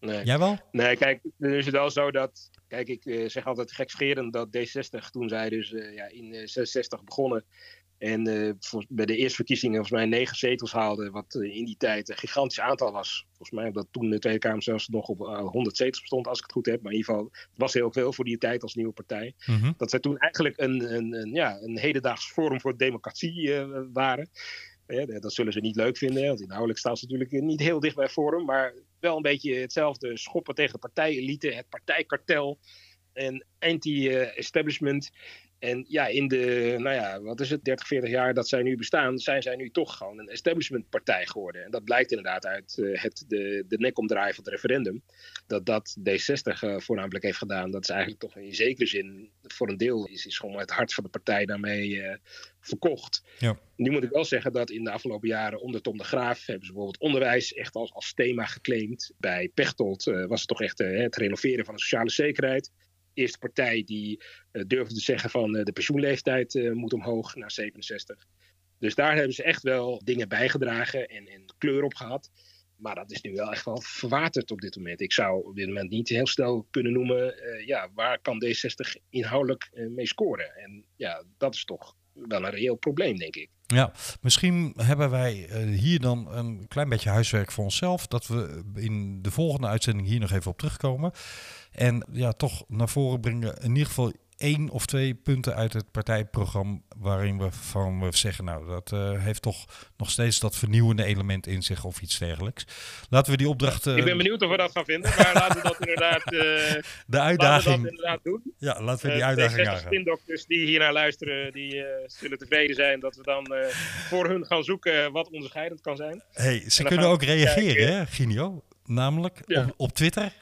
Nee. Jij wel? Nee, kijk, nu is het wel zo dat. Kijk, ik uh, zeg altijd gekscherend dat D60 toen zij dus uh, ja, in uh, 66 begonnen en uh, bij de eerste verkiezingen volgens mij negen zetels haalde, wat uh, in die tijd een gigantisch aantal was. Volgens mij dat toen de Tweede Kamer zelfs nog op uh, eh, 100 zetels bestond, als ik het goed heb. Maar in ieder geval, het was heel veel voor die tijd als nieuwe partij. Mm -hmm. Dat zij toen eigenlijk een, een, een, ja, een hedendaags forum voor democratie waren. dat zullen ze niet leuk vinden, want inhoudelijk staan ze natuurlijk niet heel dicht bij Forum. Maar wel een beetje hetzelfde schoppen tegen de partijelite, het partijkartel en anti-establishment. En ja, in de, nou ja, wat is het, 30, 40 jaar dat zij nu bestaan, zijn zij nu toch gewoon een establishmentpartij geworden. En dat blijkt inderdaad uit uh, het, de, de nekomdraai van het referendum. Dat dat D60 uh, voornamelijk heeft gedaan. Dat is eigenlijk toch in zekere zin, voor een deel, is, is gewoon het hart van de partij daarmee uh, verkocht. Ja. Nu moet ik wel zeggen dat in de afgelopen jaren onder Tom de Graaf hebben ze bijvoorbeeld onderwijs echt als, als thema geclaimd. Bij Pechtold was het toch echt het renoveren van de sociale zekerheid eerste partij die uh, durfde te zeggen van uh, de pensioenleeftijd uh, moet omhoog naar 67. Dus daar hebben ze echt wel dingen bijgedragen en, en kleur op gehad. Maar dat is nu wel echt wel verwaterd op dit moment. Ik zou op dit moment niet heel snel kunnen noemen, ja, waar kan D60 inhoudelijk mee scoren? En ja, dat is toch wel een reëel probleem, denk ik. Ja, misschien hebben wij hier dan een klein beetje huiswerk voor onszelf. Dat we in de volgende uitzending hier nog even op terugkomen. En ja, toch naar voren brengen in ieder geval één of twee punten uit het partijprogramma waarin we van we zeggen, nou, dat uh, heeft toch nog steeds dat vernieuwende element in zich of iets dergelijks. Laten we die opdracht. Uh, ik ben benieuwd of we dat gaan vinden, maar (laughs) laten we dat inderdaad. Uh, de uitdaging. dat inderdaad doen. Ja, laten we die uitdaging aangaan. De spindokters die hier naar luisteren, die zullen tevreden zijn dat we dan voor hun gaan zoeken wat onderscheidend kan zijn. Hey, ze kunnen ook reageren, hè, Ginio? Namelijk op, op Twitter.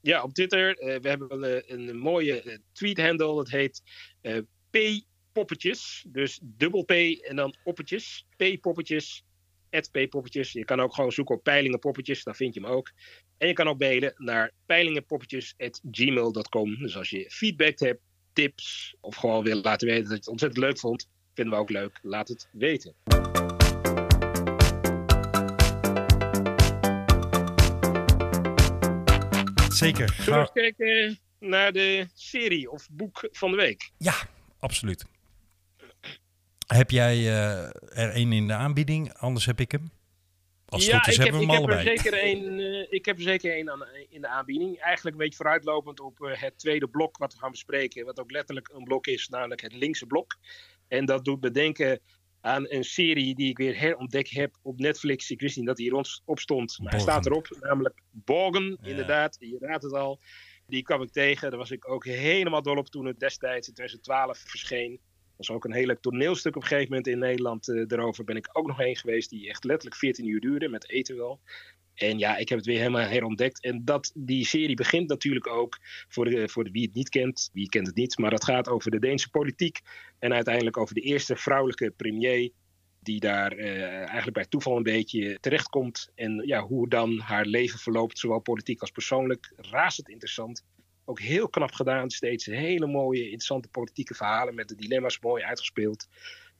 Ja, op Twitter. Uh, we hebben een, een mooie uh, tweet-handle. Dat heet uh, P-poppetjes. Dus dubbel P en dan poppetjes. P-poppetjes. P-poppetjes. Je kan ook gewoon zoeken op peilingenpoppetjes. Dan vind je hem ook. En je kan ook mailen naar peilingenpoppetjes.gmail.com. Dus als je feedback hebt, tips of gewoon wil laten weten dat je het ontzettend leuk vond, vinden we ook leuk. Laat het weten. Zeker. Zullen we eens kijken naar de serie of boek van de week? Ja, absoluut. Heb jij uh, er een in de aanbieding? Anders heb ik hem. Als ja, is, ik hebben heb, we hem ik allebei. Heb er zeker een, uh, ik heb er zeker één aan, in de aanbieding. Eigenlijk een beetje vooruitlopend op uh, het tweede blok wat we gaan bespreken. Wat ook letterlijk een blok is, namelijk het linkse blok. En dat doet me denken aan een serie die ik weer herontdekt heb op Netflix. Ik wist niet dat hij hier op stond, maar hij staat erop. Namelijk Borgen, ja. inderdaad. Je raadt het al. Die kwam ik tegen. Daar was ik ook helemaal dol op toen het destijds in 2012 verscheen. Er was ook een heel leuk toneelstuk op een gegeven moment in Nederland. Uh, daarover ben ik ook nog heen geweest. Die echt letterlijk 14 uur duurde, met eten wel. En ja, ik heb het weer helemaal herontdekt. En dat, die serie begint natuurlijk ook, voor, de, voor de, wie het niet kent, wie kent het niet, maar het gaat over de Deense politiek. En uiteindelijk over de eerste vrouwelijke premier, die daar uh, eigenlijk bij toeval een beetje terechtkomt. En ja, hoe dan haar leven verloopt, zowel politiek als persoonlijk. Razend interessant. Ook heel knap gedaan. Steeds hele mooie, interessante politieke verhalen met de dilemma's mooi uitgespeeld.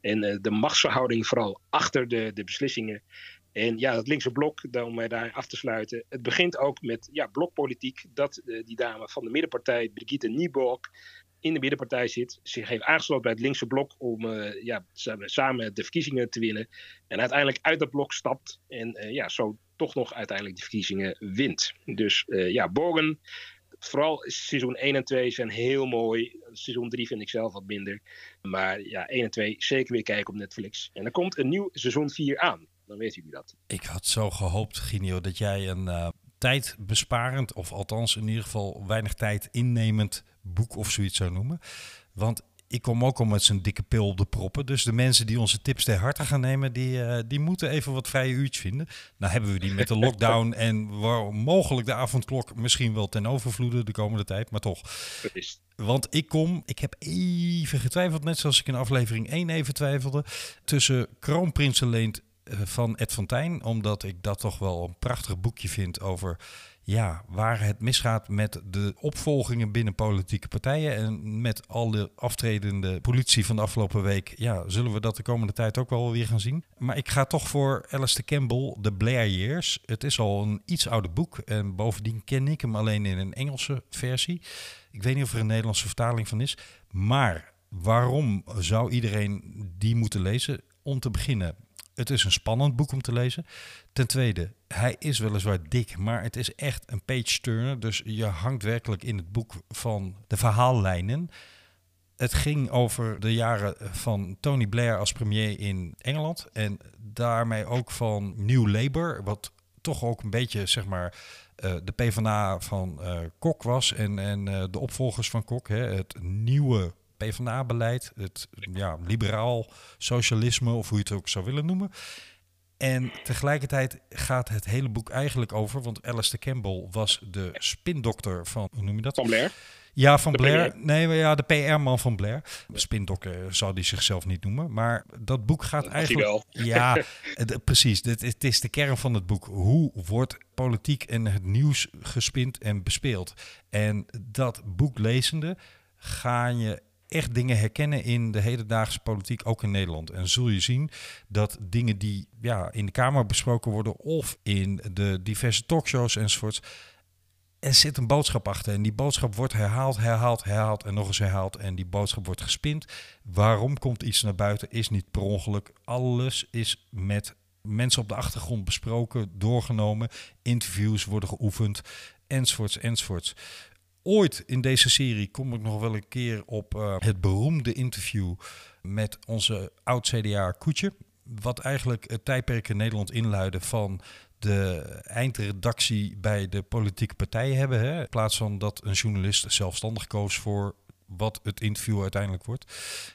En uh, de machtsverhouding vooral achter de, de beslissingen. En ja, dat linkse blok, om mij daar af te sluiten. Het begint ook met ja, blokpolitiek. Dat uh, die dame van de middenpartij, Brigitte Nieborg, in de middenpartij zit. Zich heeft aangesloten bij het linkse blok om uh, ja, samen de verkiezingen te winnen. En uiteindelijk uit dat blok stapt. En uh, ja, zo toch nog uiteindelijk de verkiezingen wint. Dus ja, Borgen. Vooral seizoen 1 en 2 zijn heel mooi. Seizoen 3 vind ik zelf wat minder. Maar ja, 1 en 2 zeker weer kijken op Netflix. En er komt een nieuw seizoen 4 aan dan weten jullie dat. Ik had zo gehoopt, Ginio, dat jij een uh, tijdbesparend, of althans in ieder geval weinig tijd innemend boek of zoiets zou noemen. Want ik kom ook al met zijn dikke pil op de proppen. Dus de mensen die onze tips ter harte gaan nemen, die, uh, die moeten even wat vrije uurtjes vinden. Nou hebben we die met de (laughs) lockdown en waar mogelijk de avondklok misschien wel ten overvloede de komende tijd, maar toch. Want ik kom, ik heb even getwijfeld, net zoals ik in aflevering 1 even twijfelde, tussen Kroonprinsenleent van Ed Fontijn, omdat ik dat toch wel een prachtig boekje vind over ja, waar het misgaat met de opvolgingen binnen politieke partijen en met al de aftredende politie van de afgelopen week. Ja, zullen we dat de komende tijd ook wel weer gaan zien. Maar ik ga toch voor Alistair Campbell, The Blair Years. Het is al een iets ouder boek en bovendien ken ik hem alleen in een Engelse versie. Ik weet niet of er een Nederlandse vertaling van is, maar waarom zou iedereen die moeten lezen? Om te beginnen, het is een spannend boek om te lezen. Ten tweede, hij is weliswaar dik, maar het is echt een page-turner. Dus je hangt werkelijk in het boek van de verhaallijnen. Het ging over de jaren van Tony Blair als premier in Engeland. En daarmee ook van New Labour, wat toch ook een beetje, zeg maar, uh, de PvdA van uh, Kok was. En, en uh, de opvolgers van Kok, hè, het nieuwe PvdA-beleid, het ja, liberaal socialisme of hoe je het ook zou willen noemen. En tegelijkertijd gaat het hele boek eigenlijk over, want Alistair Campbell was de spindokter van, hoe noem je dat? Van Blair. Ja, van de Blair. PR. Nee, maar ja, de PR-man van Blair. Spindokter zou die zichzelf niet noemen. Maar dat boek gaat dat eigenlijk. Wel. Ja, (laughs) precies. Het, het is de kern van het boek. Hoe wordt politiek en het nieuws gespind en bespeeld? En dat boek lezende ga je echt dingen herkennen in de hedendaagse politiek, ook in Nederland. En zul je zien dat dingen die ja, in de Kamer besproken worden of in de diverse talkshows enzovoorts, er zit een boodschap achter. En die boodschap wordt herhaald, herhaald, herhaald en nog eens herhaald. En die boodschap wordt gespind. Waarom komt iets naar buiten? Is niet per ongeluk. Alles is met mensen op de achtergrond besproken, doorgenomen. Interviews worden geoefend, enzovoorts, enzovoorts ooit in deze serie kom ik nog wel een keer op uh, het beroemde interview met onze oud-CDA Koetje. Wat eigenlijk het tijdperk in Nederland inluidde van de eindredactie bij de politieke partijen hebben. Hè? In plaats van dat een journalist zelfstandig koos voor wat het interview uiteindelijk wordt.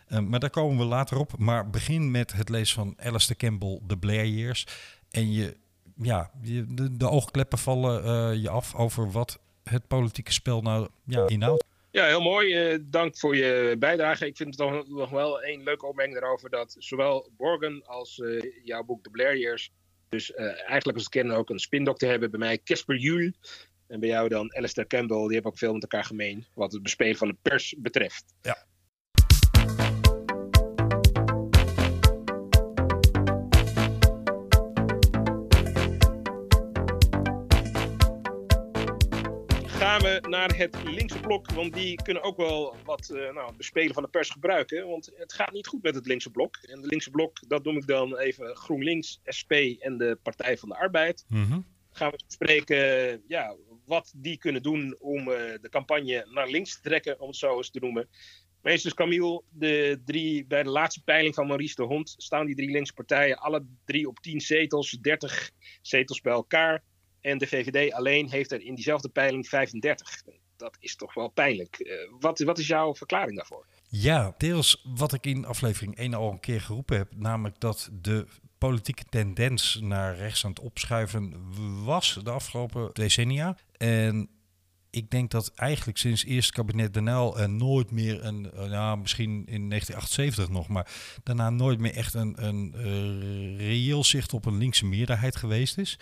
Uh, maar daar komen we later op. Maar begin met het lezen van Alistair Campbell, The Blair Years. En je, ja, je, de, de oogkleppen vallen uh, je af over wat het politieke spel nou ja, inhoudt. Ja, heel mooi. Uh, dank voor je bijdrage. Ik vind het toch nog wel één leuke opmerking daarover dat zowel Borgen als jouw boek The Blair Years dus eigenlijk als kennen ook een spindokter hebben. Bij mij Casper Juhl en bij jou dan Alistair Campbell. Die hebben ook veel met elkaar gemeen wat het bespelen van de pers betreft. Ja. Naar het linkse blok, want die kunnen ook wel wat uh, nou, bespelen van de pers gebruiken. Want het gaat niet goed met het linkse blok. En het linkse blok, dat noem ik dan even GroenLinks, SP en de Partij van de Arbeid. Mm Gaan we bespreken ja, wat die kunnen doen om uh, de campagne naar links te trekken, om het zo eens te noemen. Meesters Camille, de drie, bij de laatste peiling van Maurice de Hond staan die drie linkse partijen alle drie op 10 zetels, 30 zetels bij elkaar. En de VVD alleen heeft er in diezelfde peiling 35. Dat is toch wel pijnlijk. Uh, wat, wat is jouw verklaring daarvoor? Ja, deels wat ik in aflevering 1 al een keer geroepen heb, namelijk dat de politieke tendens naar rechts aan het opschuiven was de afgelopen decennia. En ik denk dat eigenlijk sinds eerst kabinet Den Uyl er nooit meer een, nou misschien in 1978 nog, maar daarna nooit meer echt een, een reëel zicht op een linkse meerderheid geweest is.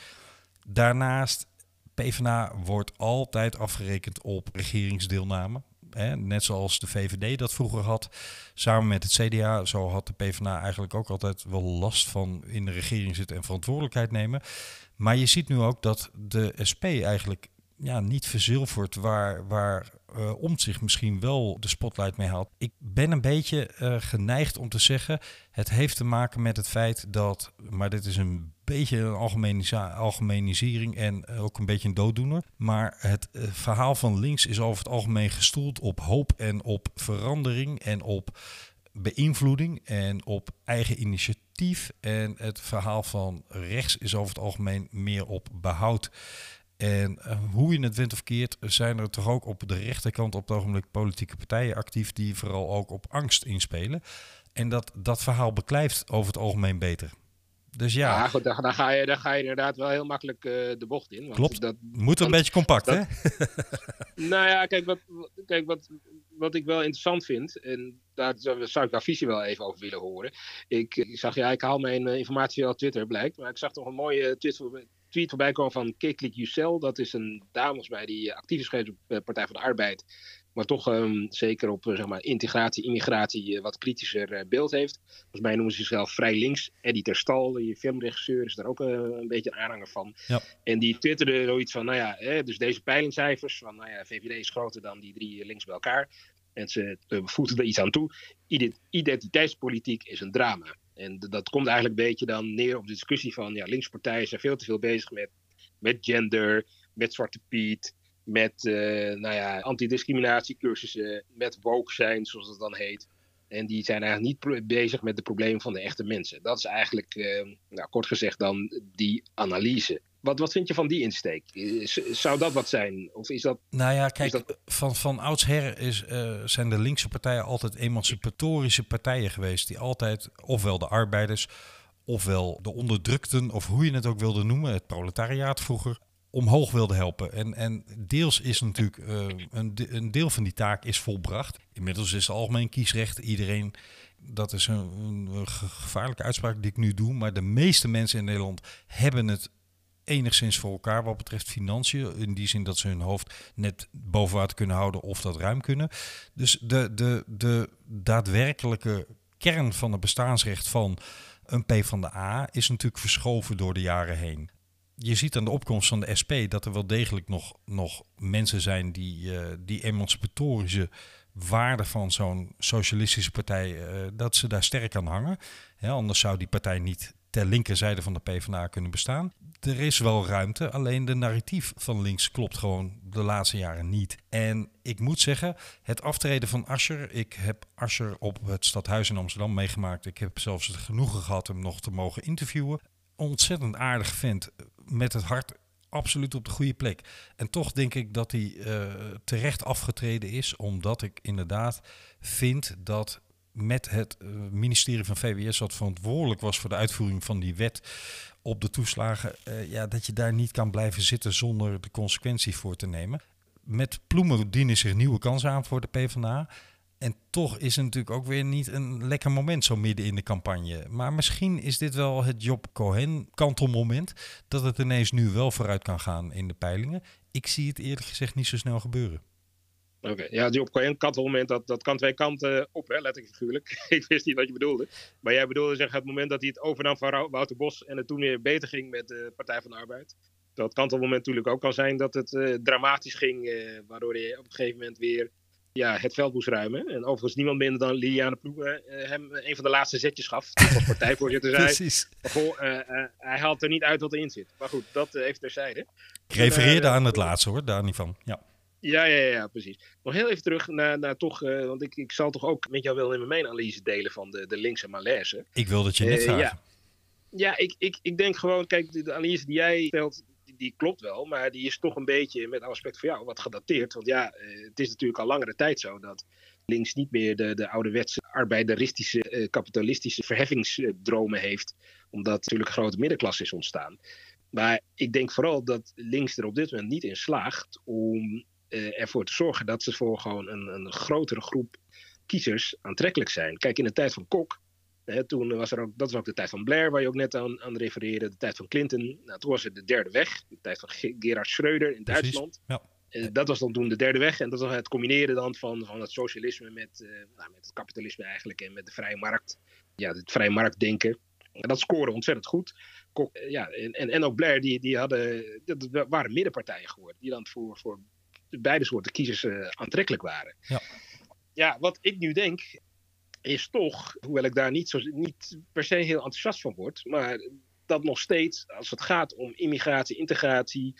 Daarnaast, PvdA wordt altijd afgerekend op regeringsdeelname. Hè, net zoals de VVD dat vroeger had, samen met het CDA. Zo had de PvdA eigenlijk ook altijd wel last van in de regering zitten en verantwoordelijkheid nemen. Maar je ziet nu ook dat de SP eigenlijk ja, niet verzilverd waar, waar uh, zich misschien wel de spotlight mee haalt. Ik ben een beetje uh, geneigd om te zeggen, het heeft te maken met het feit dat, maar dit is een beetje een algemenisering en ook een beetje een dooddoener. Maar het verhaal van links is over het algemeen gestoeld op hoop en op verandering en op beïnvloeding en op eigen initiatief. En het verhaal van rechts is over het algemeen meer op behoud. En uh, hoe je het wint of keert, zijn er toch ook op de rechterkant op het ogenblik politieke partijen actief die vooral ook op angst inspelen. En dat, dat verhaal beklijft over het algemeen beter. Dus ja. ja goed, dan, dan, ga je, dan ga je inderdaad wel heel makkelijk uh, de bocht in. Want Klopt. Dat, Moet een beetje compact, dat, hè? (laughs) nou ja, kijk, wat, kijk wat, wat ik wel interessant vind, en daar zou ik jouw visie wel even over willen horen. Ik, ik zag, ja, ik haal mijn uh, informatie op Twitter, blijkt. Maar ik zag toch een mooie Twitter, tweet voorbij komen van Keklik Yucel. Dat is een dame bij die actief is geweest op de Partij van de Arbeid. Maar toch um, zeker op zeg maar, integratie, immigratie wat kritischer beeld heeft. Volgens mij noemen ze zichzelf vrij links. Eddie Terstal, die filmregisseur, is daar ook een beetje een aanhanger van. Ja. En die twitterde zoiets van, nou ja, hè, dus deze peilingcijfers van, nou ja, VVD is groter dan die drie links bij elkaar. En ze voegden er iets aan toe. Identiteitspolitiek is een drama. En dat komt eigenlijk een beetje dan neer op de discussie van ja, linkspartijen zijn veel te veel bezig met, met gender, met Zwarte Piet, met uh, nou ja, antidiscriminatiecursussen, met woke zijn, zoals het dan heet. En die zijn eigenlijk niet bezig met de problemen van de echte mensen. Dat is eigenlijk, uh, nou, kort gezegd, dan die analyse. Wat, wat vind je van die insteek? Zou dat wat zijn? Of is dat, nou ja, kijk, dat... van, van oudsher is, uh, zijn de linkse partijen altijd emancipatorische partijen geweest. Die altijd, ofwel de arbeiders, ofwel de onderdrukten, of hoe je het ook wilde noemen, het proletariaat vroeger, omhoog wilden helpen. En, en deels is natuurlijk, uh, een, een deel van die taak is volbracht. Inmiddels is het algemeen kiesrecht iedereen dat is een, een, gevaarlijke uitspraak die ik nu doe, maar de meeste mensen in Nederland hebben het enigszins voor elkaar wat betreft financiën. In die zin dat ze hun hoofd net boven water kunnen houden of dat ruim kunnen. Dus de, de, de daadwerkelijke kern van het bestaansrecht van een P van de A is natuurlijk verschoven door de jaren heen. Je ziet aan de opkomst van de SP dat er wel degelijk nog, nog mensen zijn die uh, die emancipatorische waarde van zo'n socialistische partij, uh, dat ze daar sterk aan hangen. Anders zou die partij niet ter linkerzijde van de PvdA kunnen bestaan. er is wel ruimte, alleen de narratief van links klopt gewoon de laatste jaren niet. En ik moet zeggen, het aftreden van Ascher, ik heb Ascher op het Stadhuis in Amsterdam meegemaakt. Ik heb zelfs het genoegen gehad hem nog te mogen interviewen. Ontzettend aardig vent, met het hart absoluut op de goede plek. En toch denk ik dat hij uh, terecht afgetreden is, omdat ik inderdaad vind dat met het uh, ministerie van VWS, wat verantwoordelijk was voor de uitvoering van die wet op de toeslagen, uh, ja, dat je daar niet kan blijven zitten zonder de consequentie voor te nemen. Met Ploemen dienen zich nieuwe kansen aan voor de PvdA. En toch is het natuurlijk ook weer niet een lekker moment zo midden in de campagne. Maar misschien is dit wel het Job Cohen kantelmoment dat het ineens nu wel vooruit kan gaan in de peilingen. Ik zie het eerlijk gezegd niet zo snel gebeuren. Oké, ja, Job Cohen kantelmoment, dat, dat kan twee kanten op, hè, letterlijk figuurlijk. (laughs) ik wist niet wat je bedoelde. Maar jij bedoelde zeg het moment dat hij het overnam van Wouter Bos en het toen weer beter ging met de Partij van de Arbeid. Dat kantelmoment natuurlijk ook kan zijn dat het uh, dramatisch ging, uh, waardoor hij op een gegeven moment weer ja, het veld moest ruimen. En overigens niemand minder dan Liliane Ploegen uh, hem een van de laatste zetjes gaf. Toen als partijvoorzitter (laughs) zei. Precies. Goh, uh, uh, hij haalt er niet uit wat erin zit. Maar goed, dat even terzijde. Ik refereerde aan het laatste hoor, daar niet van. Ja. Ja, ja, ja, precies. Nog heel even terug naar, naar toch, want ik, ik zal toch ook met jou wel in mijn analyse delen van de, de linkse malaise. Ik wil dat je net vragen. Ja, ja ik, ik, ik denk gewoon, kijk, de, de analyse die jij stelt, die klopt wel, maar die is toch een beetje, met aspect voor jou, wat gedateerd. Want ja, het is natuurlijk al langere tijd zo dat links niet meer de, de ouderwetse arbeideristische, kapitalistische verheffingsdromen heeft. Omdat natuurlijk een grote middenklasse is ontstaan. Maar ik denk vooral dat links er op dit moment niet in slaagt om ervoor te zorgen dat ze voor gewoon een, een grotere groep kiezers aantrekkelijk zijn. Kijk, in de tijd van Kok He, toen was er ook, dat was ook de tijd van Blair, waar je ook net aan, aan refereerde. De tijd van Clinton. Nou, toen was het de derde weg. De tijd van Gerhard Schreuder in Precies, Duitsland. Ja. Uh, dat was dan toen de derde weg. En dat was het combineren dan van, van het socialisme met, uh, nou, met het kapitalisme eigenlijk. En met de vrije markt. Ja, het vrije marktdenken. En dat scoorde ontzettend goed. Kok, ja, en, en, en ook Blair, die, die hadden, dat waren middenpartijen geworden. Die dan voor, voor beide soorten kiezers aantrekkelijk waren. Ja. ja, wat ik nu denk, is toch, hoewel ik daar niet, zo, niet per se heel enthousiast van word, maar dat nog steeds, als het gaat om immigratie, integratie,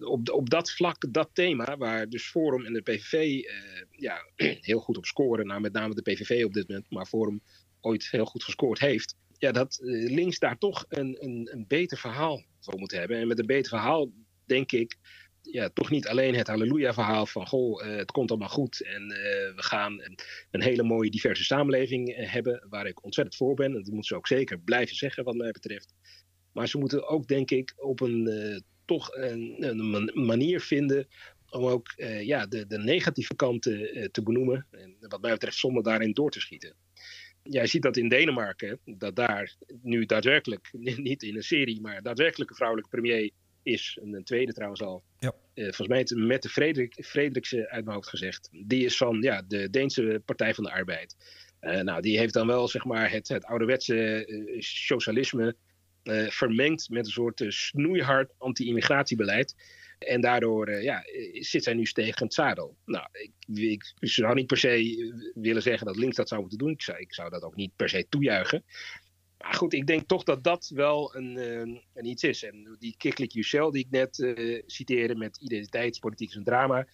op, op dat vlak, dat thema, waar dus Forum en de PVV uh, ja, (clears throat) heel goed op scoren, nou met name de PVV op dit moment, maar Forum ooit heel goed gescoord heeft, ja, dat uh, links daar toch een, een, een beter verhaal voor moet hebben. En met een beter verhaal denk ik ja, toch niet alleen het halleluja-verhaal van goh, uh, het komt allemaal goed en uh, we gaan een, hele mooie diverse samenleving uh, hebben, waar ik ontzettend voor ben. En dat moeten ze ook zeker blijven zeggen wat mij betreft. Maar ze moeten ook, denk ik, op een toch een, een, manier vinden om ook ja, de, de negatieve kanten te benoemen. En wat mij betreft zonder daarin door te schieten. Jij ziet dat in Denemarken, dat daar nu daadwerkelijk, (laughs) niet in een serie, maar daadwerkelijk een vrouwelijke premier is, en een tweede trouwens al. Ja. Uh, volgens mij het met de Frederik, Frederikse uit mijn hoofd gezegd. Die is van ja, de Deense Partij van de Arbeid. Uh, nou, die heeft dan wel zeg maar het, het ouderwetse uh, socialisme vermengd met een soort snoeihard anti-immigratiebeleid. En daardoor ja, zit zij nu tegen het zadel. Nou, ik, ik, zou niet per se willen zeggen dat links dat zou moeten doen. Ik zou, ik zou dat ook niet per se toejuichen. Maar goed, ik denk toch dat dat wel een, uh, een iets is. En die Kiklik Yucel die ik net uh, citeerde met identiteitspolitiek is een drama.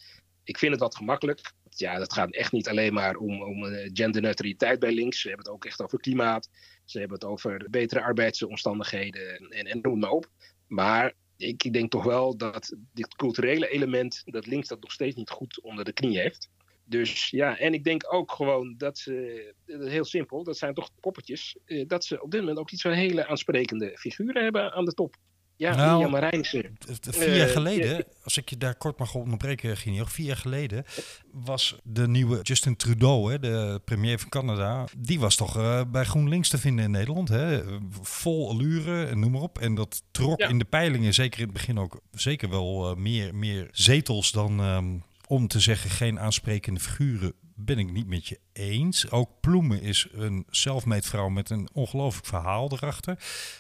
Ik vind het wat gemakkelijk. Ja, dat gaat echt niet alleen maar om, om uh, genderneutraliteit bij links. Ze hebben het ook echt over klimaat. Ze hebben het over betere arbeidsomstandigheden en, en noem maar op. Maar ik denk toch wel dat dit culturele element, dat links dat nog steeds niet goed onder de knie heeft. Dus ja, en ik denk ook gewoon dat ze, heel simpel, dat zijn toch poppetjes, dat ze op dit moment ook niet zo'n hele aansprekende figuren hebben aan de top. Ja, nou, Mirjam Marijnse. Vier jaar geleden, als ik je daar kort mag onderbreken, Ginio, vier jaar geleden was de nieuwe Justin Trudeau, hè, de premier van Canada, die was toch uh, bij GroenLinks te vinden in Nederland. Hè? Vol allure en noem maar op. En dat trok ja. in de peilingen, zeker in het begin ook, zeker wel uh, meer, meer zetels dan... Um, om te zeggen geen aansprekende figuren ben ik niet met je eens. Ook Ploemen is een selfmade vrouw met een ongelooflijk verhaal erachter.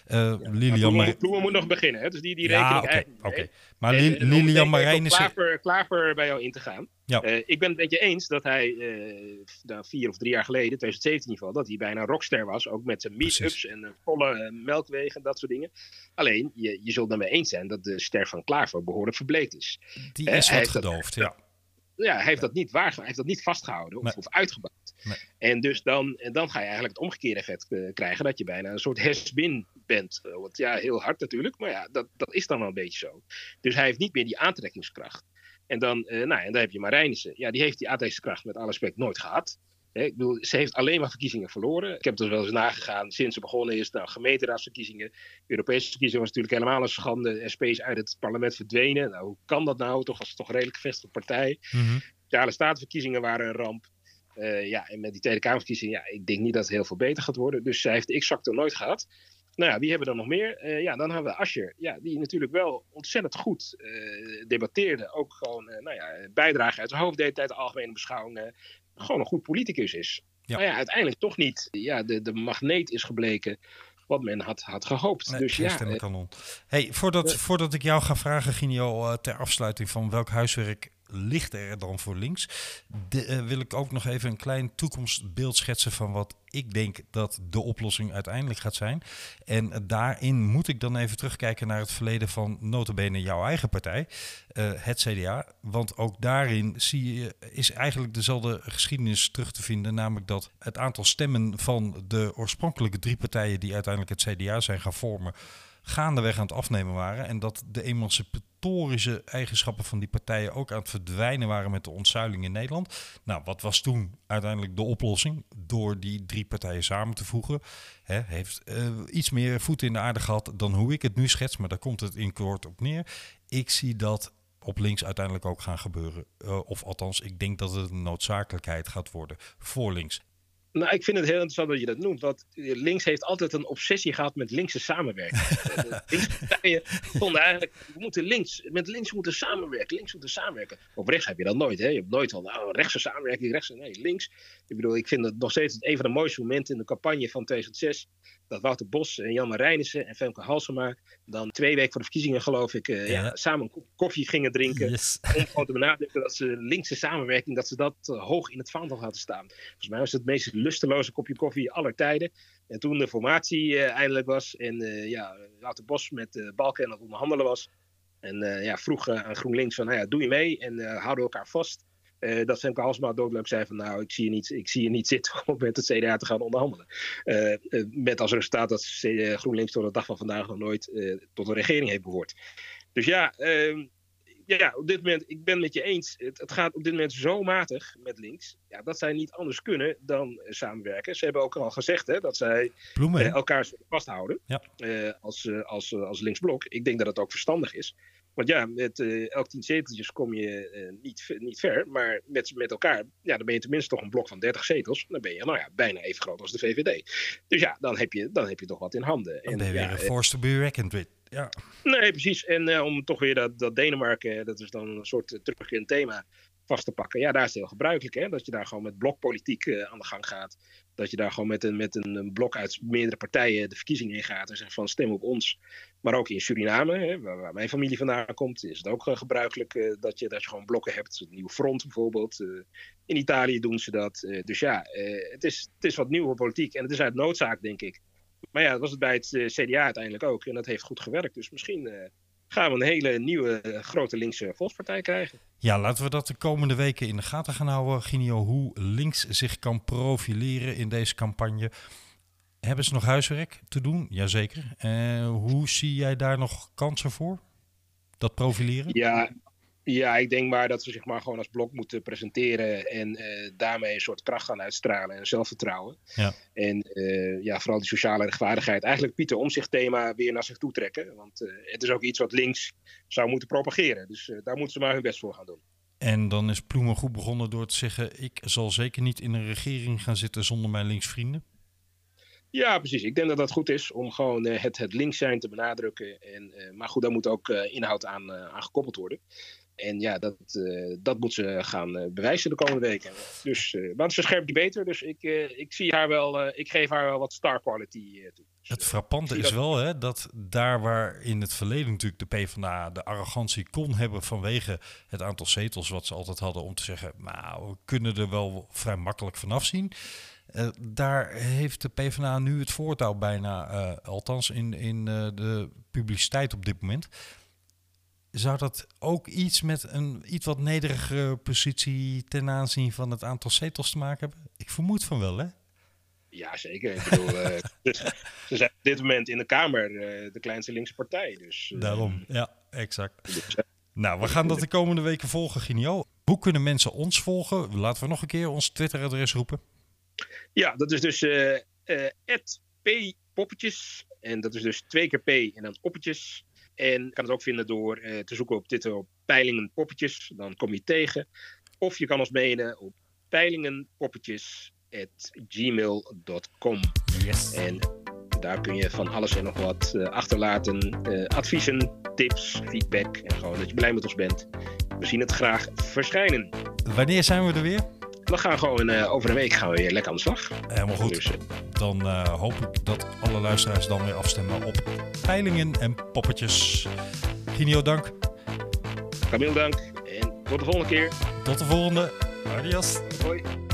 Uh, Lilian Ploemen, Ploemen, moet nog beginnen, hè? dus die, die ja, rekening oké. Maar en, Lilian Marijnissen... Klaver, klaver bij jou in te gaan. Ja. Uh, ik ben het met je eens dat hij uh, vier of drie jaar geleden, 2017 in ieder geval, dat hij bijna rockster was. Ook met zijn meetups en volle melkwegen, dat soort dingen. Alleen, je, je zult het mee eens zijn dat de ster van Klaver behoorlijk verbleekt is. Die is wat gedoofd, ja ja, hij heeft dat niet waargemaakt, hij heeft dat niet vastgehouden of, of uitgebouwd. En dus dan, en dan ga je eigenlijk het omgekeerde effect uh, krijgen, dat je bijna een soort has-been bent. Uh, want ja, heel hard natuurlijk, maar ja, dat, dat is dan wel een beetje zo. Dus hij heeft niet meer die aantrekkingskracht. En dan, uh, nou, en dan heb je Marijnissen. Ja, die heeft die aantrekkingskracht met alle respect nooit gehd. Ik bedoel, ze heeft alleen maar verkiezingen verloren. Ik heb dus wel eens nagegaan sinds ze begonnen is. Nou, gemeenteraadsverkiezingen, Europese verkiezingen was natuurlijk helemaal een schande. SP is uit het parlement verdwenen. Nou, hoe kan dat nou? Toch was het toch een redelijk gevestigde partij. Mm -hmm. Sociale statenverkiezingen waren een ramp. Uh, ja, en met die Tweede Kamerverkiezingen, ja, ik denk niet dat het heel veel beter gaat worden. Dus zij heeft de X-factor nooit gehad. Nou ja, wie hebben we dan nog meer? Uh, ja, dan hebben we Ascher. Ja, die natuurlijk wel ontzettend goed uh, debatteerde. Ook gewoon, nou ja, bijdrage uit de hoofd deed tijd de algemene beschouwingen. Gewoon een goed politicus is. Ja. Maar ja, uiteindelijk toch niet. Ja, de, de magneet is gebleken wat men had, had gehoopt. Nee, dus ja, kanon. Hey, voordat, voordat ik jou ga vragen, Ginio, ter afsluiting van welk huiswerk ligt er dan voor links. De, uh, wil ik ook nog even een klein toekomstbeeld schetsen van wat ik denk dat de oplossing uiteindelijk gaat zijn. En daarin moet ik dan even terugkijken naar het verleden van notabene jouw eigen partij, uh, het CDA. Want ook daarin zie je, is eigenlijk dezelfde geschiedenis terug te vinden. Namelijk dat het aantal stemmen van de oorspronkelijke drie partijen die uiteindelijk het CDA zijn gaan vormen gaandeweg aan het afnemen waren. En dat de emancipatorische eigenschappen van die partijen ook aan het verdwijnen waren met de ontzuiling in Nederland. Nou, wat was toen uiteindelijk de oplossing? Door die drie partijen samen te voegen. Hè, heeft uh, iets meer voet in de aarde gehad dan hoe ik het nu schets, maar daar komt het in kort op neer. Ik zie dat op links uiteindelijk ook gaan gebeuren. Uh, of althans, ik denk dat het een noodzakelijkheid gaat worden voor links. Nou, ik vind het heel interessant dat je dat noemt. Want links heeft altijd een obsessie gehad met linkse samenwerking. (laughs) linkse partijen vonden eigenlijk, we moeten links, met links moeten samenwerken. Links moeten samenwerken. Op rechts heb je dat nooit. Hè? Je hebt nooit van, nou, rechtse samenwerking, rechtse, nee, links. Ik bedoel, ik vind het nog steeds een van de mooiste momenten in de campagne van 2006 dat Wouter Bos en Jan Marijnissen en Femke Halsema dan twee weken voor de verkiezingen, geloof ik, uh, ja. ja. samen een koffie gingen drinken. Yes. (laughs) Om gewoon te benadrukken dat ze linkse samenwerking, dat ze dat uh, hoog in het vaandel hadden staan. Volgens mij was het het meest lusteloze kopje koffie aller tijden. En toen de formatie uh, eindelijk was en ja, Wouter Bos met Balken aan het onderhandelen was. En ja, vroeg aan GroenLinks van, nou ja, doe je mee en houden elkaar vast. Uh, dat Femke Halsema doodleuk zei van nou, ik zie je niet, ik zie je niet zitten (laughs) om met het CDA te gaan onderhandelen. Uh, uh, met als resultaat dat GroenLinks tot de dag van vandaag nog nooit tot een regering heeft behoord. Dus ja, ehm, ja, op dit moment, ik ben met je eens. Het, het, gaat op dit moment zo matig met links. Ja, dat zij niet anders kunnen dan samenwerken. Ze hebben ook al gezegd hè, dat zij elkaar vasthouden ja. als, als, als linksblok. Ik denk dat het ook verstandig is. Want ja, met uh, elk tien zeteltjes kom je uh, niet, niet ver. Maar met, met elkaar, ja, dan ben je tenminste toch een blok van 30 zetels. Dan ben je nou ja, bijna even groot als de VVD. Dus ja, dan heb je, dan heb je toch wat in handen. Dan en, ben je ja, weer een force to be reckoned with. Ja. Nee, precies. En uh, om toch weer dat, dat Denemarken, dat is dan een soort terugkerend thema, vast te pakken. Ja, daar is het heel gebruikelijk. Hè? Dat je daar gewoon met blokpolitiek aan de gang gaat. Dat je daar gewoon met een, met een blok uit meerdere partijen de verkiezingen ingaat. En zegt van stem op ons. Maar ook in Suriname, hè, waar, mijn familie vandaan komt, is het ook uh, gebruikelijk uh, dat, je, dat je gewoon blokken hebt. Een nieuwe front bijvoorbeeld. in Italië doen ze dat. dus ja, het, is, het is wat nieuwe politiek. En het is uit noodzaak, denk ik. Maar ja, dat was het bij het CDA uiteindelijk ook. En dat heeft goed gewerkt. Dus misschien gaan we een hele nieuwe eh, grote linkse volkspartij krijgen. Ja, laten we dat de komende weken in de gaten gaan houden. Ginio, hoe links zich kan profileren in deze campagne. Hebben ze nog huiswerk te doen? Jazeker. Uh, hoe zie jij daar nog kansen voor? Dat profileren? Ja, ja, ik denk maar dat ze zich maar gewoon als blok moeten presenteren en uh, daarmee een soort kracht gaan uitstralen en zelfvertrouwen. Ja. En uh, ja, vooral die sociale rechtvaardigheid. Eigenlijk Pieter om zich thema weer naar zich toe trekken. Want uh, het is ook iets wat links zou moeten propageren. Dus daar moeten ze maar hun best voor gaan doen. En dan is Ploemen goed begonnen door te zeggen: Ik zal zeker niet in een regering gaan zitten zonder mijn linksvrienden. Ja, precies. Ik denk dat dat goed is om gewoon het, het links zijn te benadrukken. En, maar goed, daar moet ook inhoud aan, aan gekoppeld worden. En ja, dat, uh, dat moet ze gaan uh, bewijzen de komende weken. Dus, uh, maar ze scherpt die beter. Dus ik, ik zie haar wel, ik geef haar wel wat star quality toe. Dus, het frappante is wel hè, dat daar waar in het verleden natuurlijk de PvdA de arrogantie kon hebben vanwege het aantal zetels wat ze altijd hadden om te zeggen, nou, we kunnen er wel vrij makkelijk vanaf zien. daar heeft de PvdA nu het voortouw bijna, althans in, in de publiciteit op dit moment zou dat ook iets met een iets wat nederige positie ten aanzien van het aantal zetels te maken hebben? Ik vermoed van wel, hè? Ja, zeker. Ik bedoel, (laughs) uh, ze zijn op dit moment in de Kamer uh, de kleinste linkse partij. Dus, uh, Daarom, ja, exact. Dus, nou, we gaan dat de komende weken volgen, Ginio. Hoe kunnen mensen ons volgen? Laten we nog een keer ons Twitter-adres roepen. Ja, dat is dus @p_poppetjes en dat is dus twee keer P en dan poppetjes. En je kan het ook vinden door uh, te zoeken op Twitter op peilingen poppetjes. Dan kom je tegen. Of je kan ons mailen op peilingenpoppetjes.gmail.com. Yes. En daar kun je van alles en nog wat uh, achterlaten. Uh, adviezen, tips, feedback. En gewoon dat je blij met ons bent. We zien het graag verschijnen. Wanneer zijn we er weer? We gaan gewoon uh, over een week gaan we weer lekker aan de slag. Helemaal goed. Dus, dan uh, hoop ik dat alle luisteraars dan weer afstemmen op peilingen en poppetjes. Ginio, dank. Camille, dank. En tot de volgende keer. Tot de volgende. Adios. Hoi.